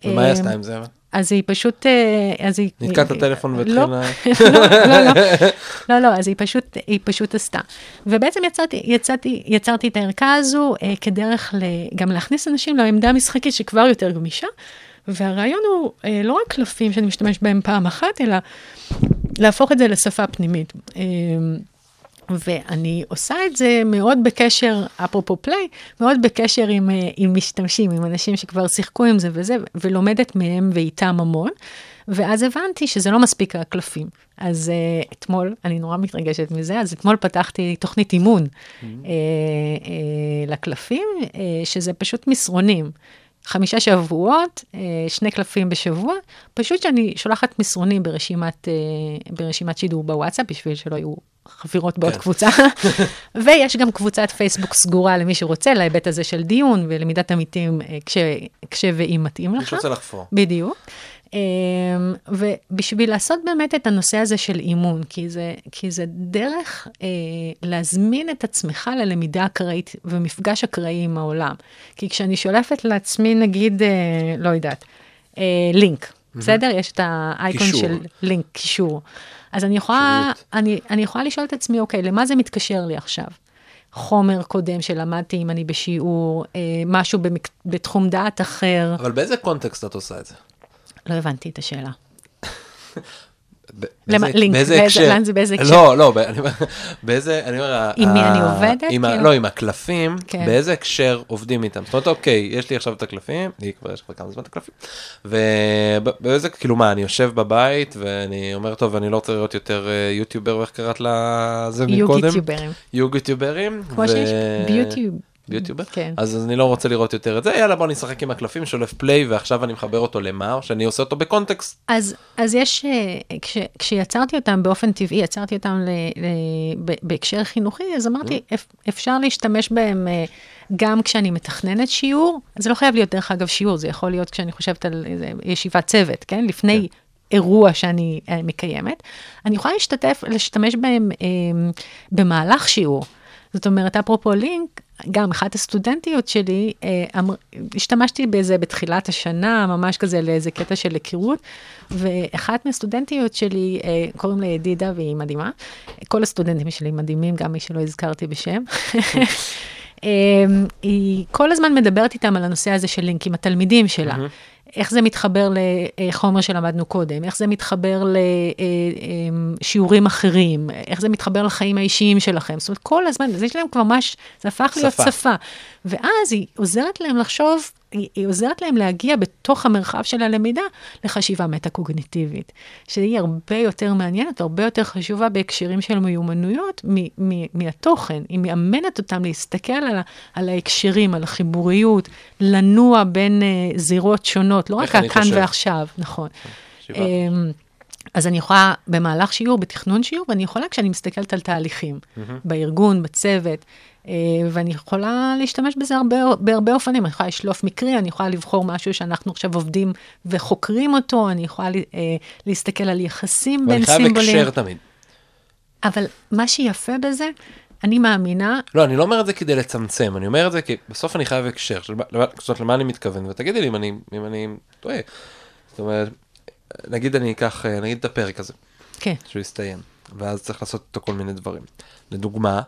ומה היא אה, עשתה עם זה? אז היא פשוט, אה, אז היא... נתקע את הטלפון לא, והתחילה... לא, לא, לא, לא, לא, אז היא פשוט, היא פשוט עשתה. ובעצם יצרתי, יצרתי, יצרתי את הערכה הזו אה, כדרך גם להכניס אנשים לעמדה המשחקית שכבר יותר גמישה, והרעיון הוא אה, לא רק קלפים שאני משתמש בהם פעם אחת, אלא להפוך את זה לשפה פנימית. ואני עושה את זה מאוד בקשר, אפרופו פליי, מאוד בקשר עם, אה, עם משתמשים, עם אנשים שכבר שיחקו עם זה וזה, ולומדת מהם ואיתם המון. ואז הבנתי שזה לא מספיק הקלפים. אז uh, אתמול, אני נורא מתרגשת מזה, אז אתמול פתחתי תוכנית אימון mm-hmm. uh, uh, לקלפים, uh, שזה פשוט מסרונים. חמישה שבועות, uh, שני קלפים בשבוע, פשוט שאני שולחת מסרונים ברשימת, uh, ברשימת שידור בוואטסאפ, בשביל שלא יהיו חפירות בעוד כן. קבוצה. ויש גם קבוצת פייסבוק סגורה למי שרוצה, להיבט הזה של דיון ולמידת עמיתים, uh, כש, כש ואם מתאים לך. מי שרוצה לחפור. בדיוק. אמ, ובשביל לעשות באמת את הנושא הזה של אימון, כי זה, כי זה דרך אה, להזמין את עצמך ללמידה אקראית ומפגש אקראי עם העולם. כי כשאני שולפת לעצמי, נגיד, אה, לא יודעת, אה, לינק, בסדר? יש את האייקון קישור. של לינק, קישור. אז אני יכולה. אני, אני יכולה לשאול את עצמי, אוקיי, למה זה מתקשר לי עכשיו? חומר קודם שלמדתי אם אני בשיעור, אה, משהו במק... בתחום דעת אחר. אבל באיזה קונטקסט את עושה את זה? לא הבנתי את השאלה. באיזה- הקשר? לאן זה באיזה הקשר? לא, לא, ב- אני אומר, באיזה, אני אומר, עם מי אני עובדת, כאילו? לא, עם הקלפים, כן. באיזה הקשר עובדים איתם? זאת אומרת, אוקיי, יש לי עכשיו את הקלפים, לי כבר יש כבר כמה זמן את הקלפים, ובאיזה, כאילו מה, אני יושב בבית ואני אומר, טוב, אני לא רוצה לראות יותר אה, יוטיובר, ואיך קראת לזה מקודם? יוגיטיוברים. יוגיטיוברים. כמו שיש ביוטיוב. ביוטיובר? כן. אז אני לא רוצה לראות יותר את זה, יאללה בוא נשחק עם הקלפים, שולף פליי, ועכשיו אני מחבר אותו למה, שאני עושה אותו בקונטקסט. אז, אז יש, אה, כש, כשיצרתי אותם באופן טבעי, יצרתי אותם ל, ל, ב, בהקשר חינוכי, אז אמרתי, אפ, אפשר להשתמש בהם אה, גם כשאני מתכננת שיעור, זה לא חייב להיות דרך אגב שיעור, זה יכול להיות כשאני חושבת על איזה ישיבת צוות, כן? לפני אירוע שאני אה, מקיימת. אני יכולה להשתתף, להשתמש בהם אה, במהלך שיעור. זאת אומרת, אפרופו לינק, גם אחת הסטודנטיות שלי, אה, אמר, השתמשתי בזה בתחילת השנה, ממש כזה לאיזה קטע של היכרות, ואחת מהסטודנטיות שלי, אה, קוראים לה ידידה והיא מדהימה. כל הסטודנטים שלי מדהימים, גם מי שלא הזכרתי בשם. אה, היא כל הזמן מדברת איתם על הנושא הזה של לינק עם התלמידים שלה. איך זה מתחבר לחומר שלמדנו קודם, איך זה מתחבר לשיעורים אחרים, איך זה מתחבר לחיים האישיים שלכם. זאת אומרת, כל הזמן, זה יש להם כבר ממש, זה הפך להיות שפה. שפה. ואז היא עוזרת להם לחשוב, היא, היא עוזרת להם להגיע בתוך המרחב של הלמידה לחשיבה מטה-קוגניטיבית, שהיא הרבה יותר מעניינת, הרבה יותר חשובה בהקשרים של מיומנויות מ- מ- מהתוכן. היא מאמנת אותם להסתכל על, על ההקשרים, על החיבוריות, לנוע בין uh, זירות שונות, לא רק הכאן. ועכשיו, נכון. אמ, אז אני יכולה במהלך שיעור, בתכנון שיעור, ואני יכולה כשאני מסתכלת על תהליכים, בארגון, בצוות, ואני יכולה להשתמש בזה הרבה, בהרבה אופנים. אני יכולה לשלוף מקרי, אני יכולה לבחור משהו שאנחנו עכשיו עובדים וחוקרים אותו, אני יכולה אה, להסתכל על יחסים ואני בין חייב סימבולים. הקשר תמיד. אבל מה שיפה בזה, אני מאמינה, לא, אני לא אומר את זה כדי לצמצם, אני אומר את זה כי בסוף אני חייב הקשר. זאת אומרת, למה אני מתכוון? ותגידי לי אם אני, אם אני טועה. זאת אומרת, נגיד אני אקח, אה, נגיד את הפרק הזה, כן, שהוא יסתיים, ואז צריך לעשות איתו כל מיני דברים. לדוגמה,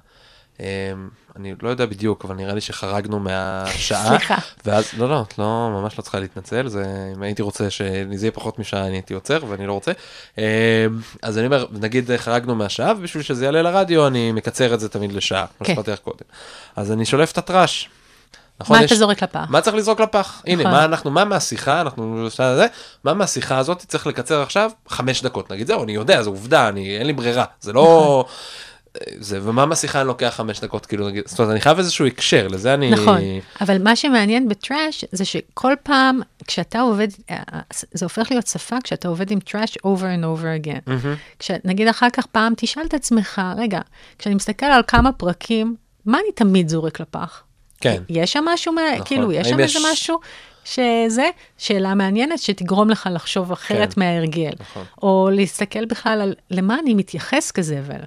אני לא יודע בדיוק, אבל נראה לי שחרגנו מהשעה. סליחה. ואז, לא, לא, את לא, ממש לא צריכה להתנצל, זה, אם הייתי רוצה שזה יהיה פחות משעה, אני הייתי עוצר, ואני לא רוצה. אז אני אומר, נגיד חרגנו מהשעה, ובשביל שזה יעלה לרדיו, אני מקצר את זה תמיד לשעה, כמו כן. שפתח קודם. אז אני שולף את הטראש. נכון? מה יש- אתה זורק לפח? מה צריך לזרוק לפח? הנה, נכון. מה אנחנו, מה מהשיחה, אנחנו, זה, מה מהשיחה הזאת צריך לקצר עכשיו? חמש דקות, נגיד, זהו, אני יודע, זו עובדה, אני, אין לי ברירה, זה לא... זה, ומה מהשיחה אני לוקח חמש דקות, כאילו, נגיד, זאת אומרת, אני חייב איזשהו הקשר, לזה אני... נכון, אבל מה שמעניין בטראש זה שכל פעם כשאתה עובד, אה, זה הופך להיות שפה כשאתה עובד עם טראש over and over again. כשנגיד אחר כך פעם תשאל את עצמך, רגע, כשאני מסתכל על כמה פרקים, מה אני תמיד זורק לפח? כן. יש שם משהו, נכון. כאילו, יש שם יש- איזה משהו שזה, שאלה מעניינת שתגרום לך לחשוב אחרת כן. מההרגל. נכון. או להסתכל בכלל על למה אני מתייחס כזבל.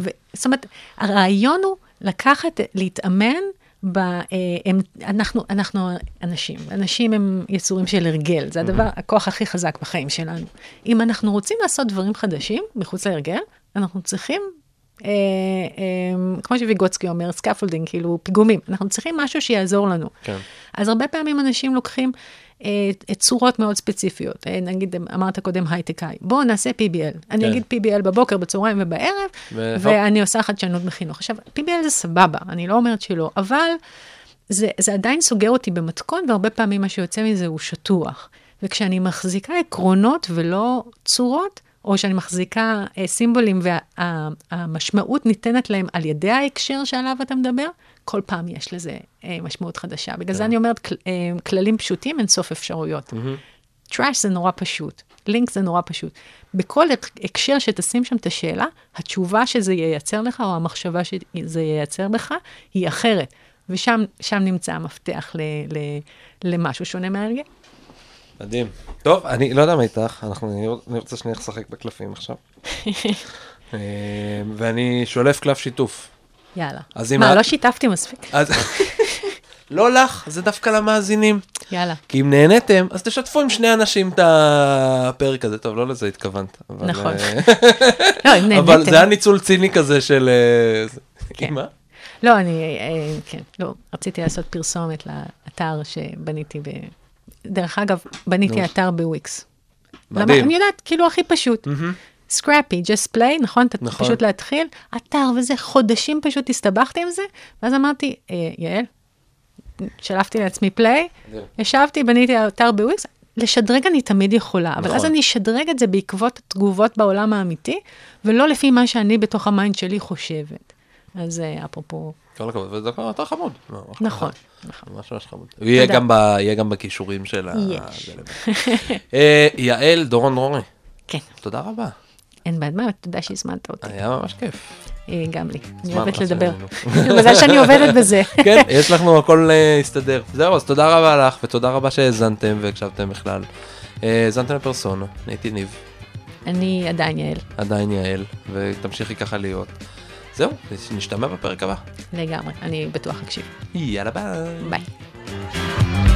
ו- זאת אומרת, הרעיון הוא לקחת, להתאמן, ב, אה, הם, אנחנו, אנחנו אנשים, אנשים הם יצורים של הרגל, זה הדבר, הכוח הכי חזק בחיים שלנו. אם אנחנו רוצים לעשות דברים חדשים מחוץ להרגל, אנחנו צריכים, אה, אה, כמו שוויגוצקי אומר, scaffolding, כאילו פיגומים, אנחנו צריכים משהו שיעזור לנו. כן. אז הרבה פעמים אנשים לוקחים צורות מאוד ספציפיות. אה, נגיד, אמרת קודם הייטקאי, בואו נעשה PBL. אני כן. אגיד PBL בבוקר, בצהריים ובערב. ואני עושה חדשנות בחינוך. עכשיו, PBL זה סבבה, אני לא אומרת שלא, אבל זה, זה עדיין סוגר אותי במתכון, והרבה פעמים מה שיוצא מזה הוא שטוח. וכשאני מחזיקה עקרונות ולא צורות, או שאני מחזיקה אה, סימבולים והמשמעות ניתנת להם על ידי ההקשר שעליו אתה מדבר, כל פעם יש לזה אה, משמעות חדשה. בגלל זה אני אומרת, כל, אה, כללים פשוטים אין סוף אפשרויות. טראש זה נורא פשוט, לינק זה נורא פשוט. בכל הק- הקשר שתשים שם את השאלה, התשובה שזה ייצר לך, או המחשבה שזה ייצר בך, היא אחרת. ושם שם נמצא המפתח ל, ל, למשהו שונה מההרגל. מדהים. טוב, אני לא יודע מה איתך, אנחנו, אני רוצ- אני רוצה שנייה לשחק בקלפים עכשיו. אה, ואני שולף קלף שיתוף. יאללה. מה, לא שיתפתי מספיק? לא לך, זה דווקא למאזינים. יאללה. כי אם נהניתם, אז תשתפו עם שני אנשים את הפרק הזה. טוב, לא לזה התכוונת. אבל, נכון. אה, לא, אם אבל נהניתם. זה היה ניצול ציני כזה של... אה, כן. מה? לא, אני, כן, לא, רציתי לעשות פרסומת לאתר שבניתי ב... דרך אגב, בניתי. אתר בוויקס. מדהים. אני יודעת, כאילו הכי פשוט. scrappy, just play, נכון? נכון. פשוט להתחיל, אתר וזה, חודשים פשוט הסתבכתי עם זה, ואז אמרתי, אה, יעל, שלפתי לעצמי play. ישבתי, בניתי אתר בוויקס, לשדרג אני תמיד יכולה, אבל נכון. אז אני אשדרג את זה בעקבות התגובות בעולם האמיתי, ולא לפי מה שאני בתוך ה mind שלי חושבת. אז אה, אפרופו, כל הכבוד, וזה אתה חמוד. ממש נכון. נכון. ממש ממש חמוד. יהיה. גם בכישורים של ה... יש. אה, יעל דורון דרורי, כן, תודה רבה. אין בעד מה, תודה שהזמנת אותי, היה ממש כיף. אה, גם לי, אני אוהבת לדבר. מזל שאני עובדת בזה. כן, יש לנו הכל הסתדר. זהו, אז תודה רבה לך, ותודה רבה שהאזנתם והקשבתם בכלל. האזנתם לפרסונה, אני הייתי ניב, אני עדיין יעל, עדיין יעל, ותמשיכי ככה להיות. זהו, נשתמע בפרק הבא. לגמרי, אני בטוח אקשיב. יאללה ביי. ביי.